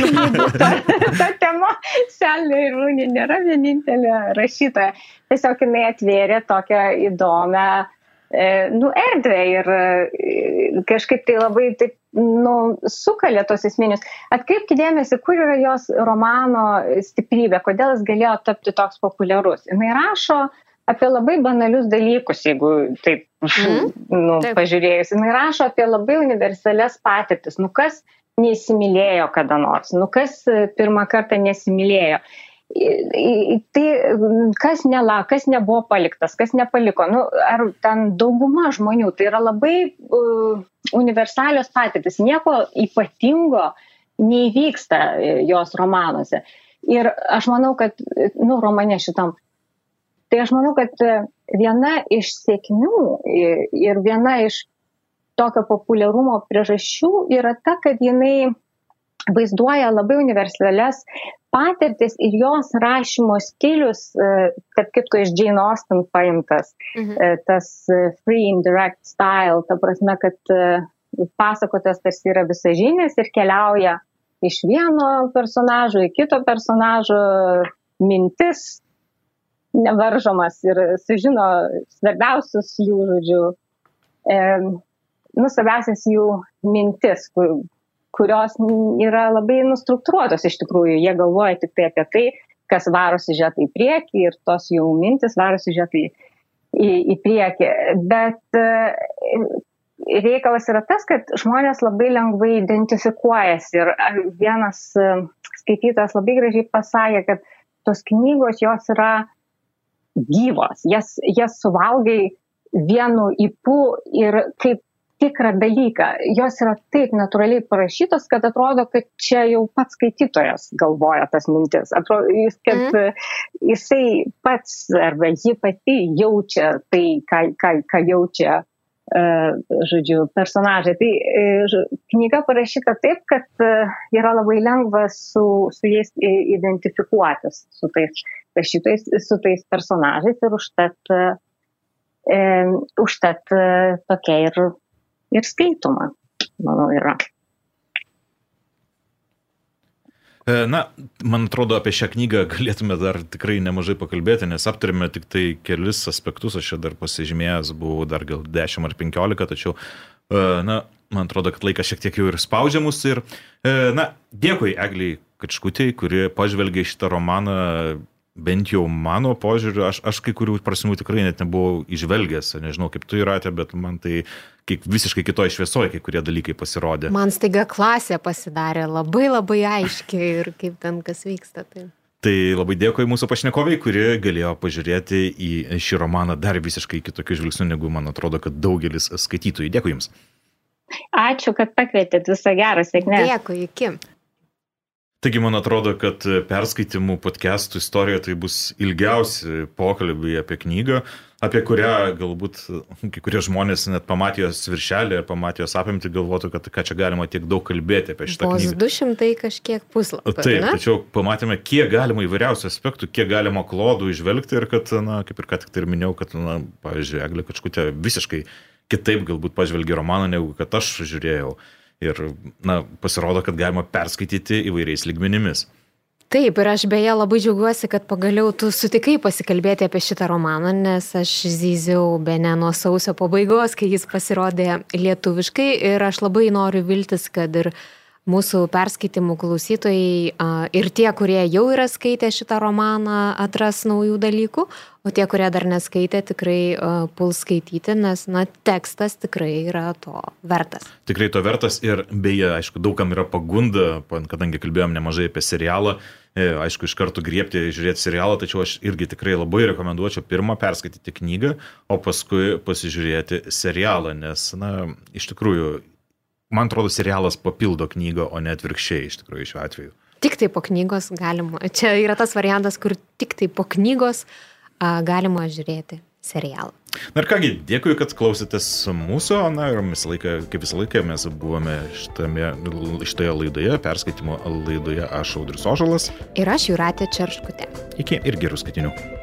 ta, ta tema, Selė ir Rūnė nėra vienintelė rašytoja. Tiesiog jinai atvėrė tokią įdomią e, nu, erdvę ir e, kažkaip tai labai taip, nu, sukalė tos esminius. Atkreipkite dėmesį, kur yra jos romano stiprybė, kodėl jis galėjo tapti toks populiarus. Jis rašo apie labai banalius dalykus, jeigu taip, mm. nu, taip. pažiūrėjus. Jis rašo apie labai universalias patirtis. Nu, kas neįsimylėjo kada nors, nu, kas e, pirmą kartą nesimylėjo. Tai kas nela, kas nebuvo paliktas, kas nepaliko, nu, ar ten dauguma žmonių, tai yra labai uh, universalios patirtis, nieko ypatingo neįvyksta e, jos romanuose. Ir aš manau, kad, nu, romane šitam Tai aš manau, kad e, viena iš sėkmių ir viena iš tokio populiarumo priežasčių yra ta, kad jinai vaizduoja labai universalias patirtis ir jos rašymo stilius, e, kitko iš Jane Austen paimtas, mhm. E, tas free indirect style, ta prasme, kad pasakotas tarsi yra visažinis ir keliauja iš vieno personažo į kito personažo mintis, nevaržomas ir sužino svarbiausius jų, žodžiu, e, nu, svarbiausias jų mintis, kur, kurios yra labai nustruktūruotos iš tikrųjų. Jie galvoja tik tai apie tai, kas varo siužetą į priekį ir tos jų mintis varo siužetą į, į, į priekį. Bet e, reikalas yra tas, kad žmonės labai lengvai identifikuojasi ir vienas e, skaitytojas labai gražiai pasakė, kad tos knygos jos yra gyvos, jas, jas suvalgai vienu įpū ir kaip tikrą dalyką. Jos yra taip natūraliai parašytos, kad atrodo, kad čia jau pats skaitytojas galvoja tas mintis. Atrodo, jis, kad mm. jisai pats arba ji pati jaučia tai, ką, ką, ką jaučia, uh, žodžiu, personažai. Tai uh, knyga parašyta taip, kad uh, yra labai lengva su, su jais identifikuotis, su tais rašytojais, su tais personažais ir užtat, e, užtat e, tokia ir, ir skaitoma, manau, yra. E, na, man atrodo, apie šią knygą galėtume dar tikrai nemažai pakalbėti, nes aptarėme tik tai kelis aspektus, aš čia dar pasižymėjęs buvau dar gal 10 ar 15, tačiau, e, na, man atrodo, kad laikas šiek tiek jau ir spaudžia mus ir, na, dėkui Egliai Kačkutėjai, kuri pažvelgia šitą romaną bent jau mano požiūriu, aš, aš kai kurių prasmių tikrai net nebuvau išvelgęs, nežinau kaip tu įratė, bet man tai kaip visiškai kitoje šviesoje kai kurie dalykai pasirodė. Man staiga klasė pasidarė labai labai aiškiai ir kaip ten kas vyksta. Tai. Tai labai dėkui mūsų pašnekoviai, kuri galėjo pažiūrėti į šį romaną dar visiškai kitokiu žvilgsniu, negu man atrodo, kad daugelis skaitytojų. Dėkui Jums. Ačiū, kad pakvietėt. Viso gero, sėkmės. Dėkui, iki. Taigi man atrodo, kad perskaitimų podcastų istorijoje tai bus ilgiausi pokalbiai apie knygą, apie kurią galbūt kai kurie žmonės net pamatė jos viršelį ir pamatė jos apimti, galvotų, kad ką čia galima tiek daug kalbėti apie šitą Vos knygą. 200 kažkiek puslapių. Taip, ne? tačiau pamatėme, kiek galima įvairiausių aspektų, kiek galima klodų išvelgti ir kad, na, kaip ir ką tik tai ir minėjau, kad, na, pavyzdžiui, Eglė Kačkutė visiškai kitaip galbūt pažvelgia romaną, negu kad aš žiūrėjau. Ir, na, pasirodo, kad galima perskaityti įvairiais lygmenimis. Taip, ir aš beje labai džiaugiuosi, kad pagaliau tu sutikai pasikalbėti apie šitą romaną, nes aš zyziau be ne nuo sausio pabaigos, kai jis pasirodė lietuviškai ir aš labai noriu viltis, kad ir mūsų perskaitimų klausytojai ir tie, kurie jau yra skaitę šitą romaną, atras naujų dalykų, o tie, kurie dar neskaitė, tikrai puls skaityti, nes na, tekstas tikrai yra to vertas. Tikrai to vertas ir beje, aišku, daugam yra pagunda, kadangi kalbėjom nemažai apie serialą, e, aišku, iš karto griebti, žiūrėti serialą, tačiau aš irgi tikrai labai rekomenduočiau pirmą perskaityti knygą, o paskui pasižiūrėti serialą, nes, na, iš tikrųjų, man atrodo, serialas papildo knygą, o ne atvirkščiai iš tikrųjų šiuo atveju. Tik tai po knygos galima. Čia yra tas variantas, kur tik tai po knygos a, galima žiūrėti serialą. Na ir kągi, dėkui, kad klausėtės mūsų, na ir visą laiką, kaip visą laiką mes buvome šitame, šitoje laidoje, perskaitimo laidoje aš Audrius Ožalas. Ir aš Juratė Čerškutė. Iki ir gerų skaitinių.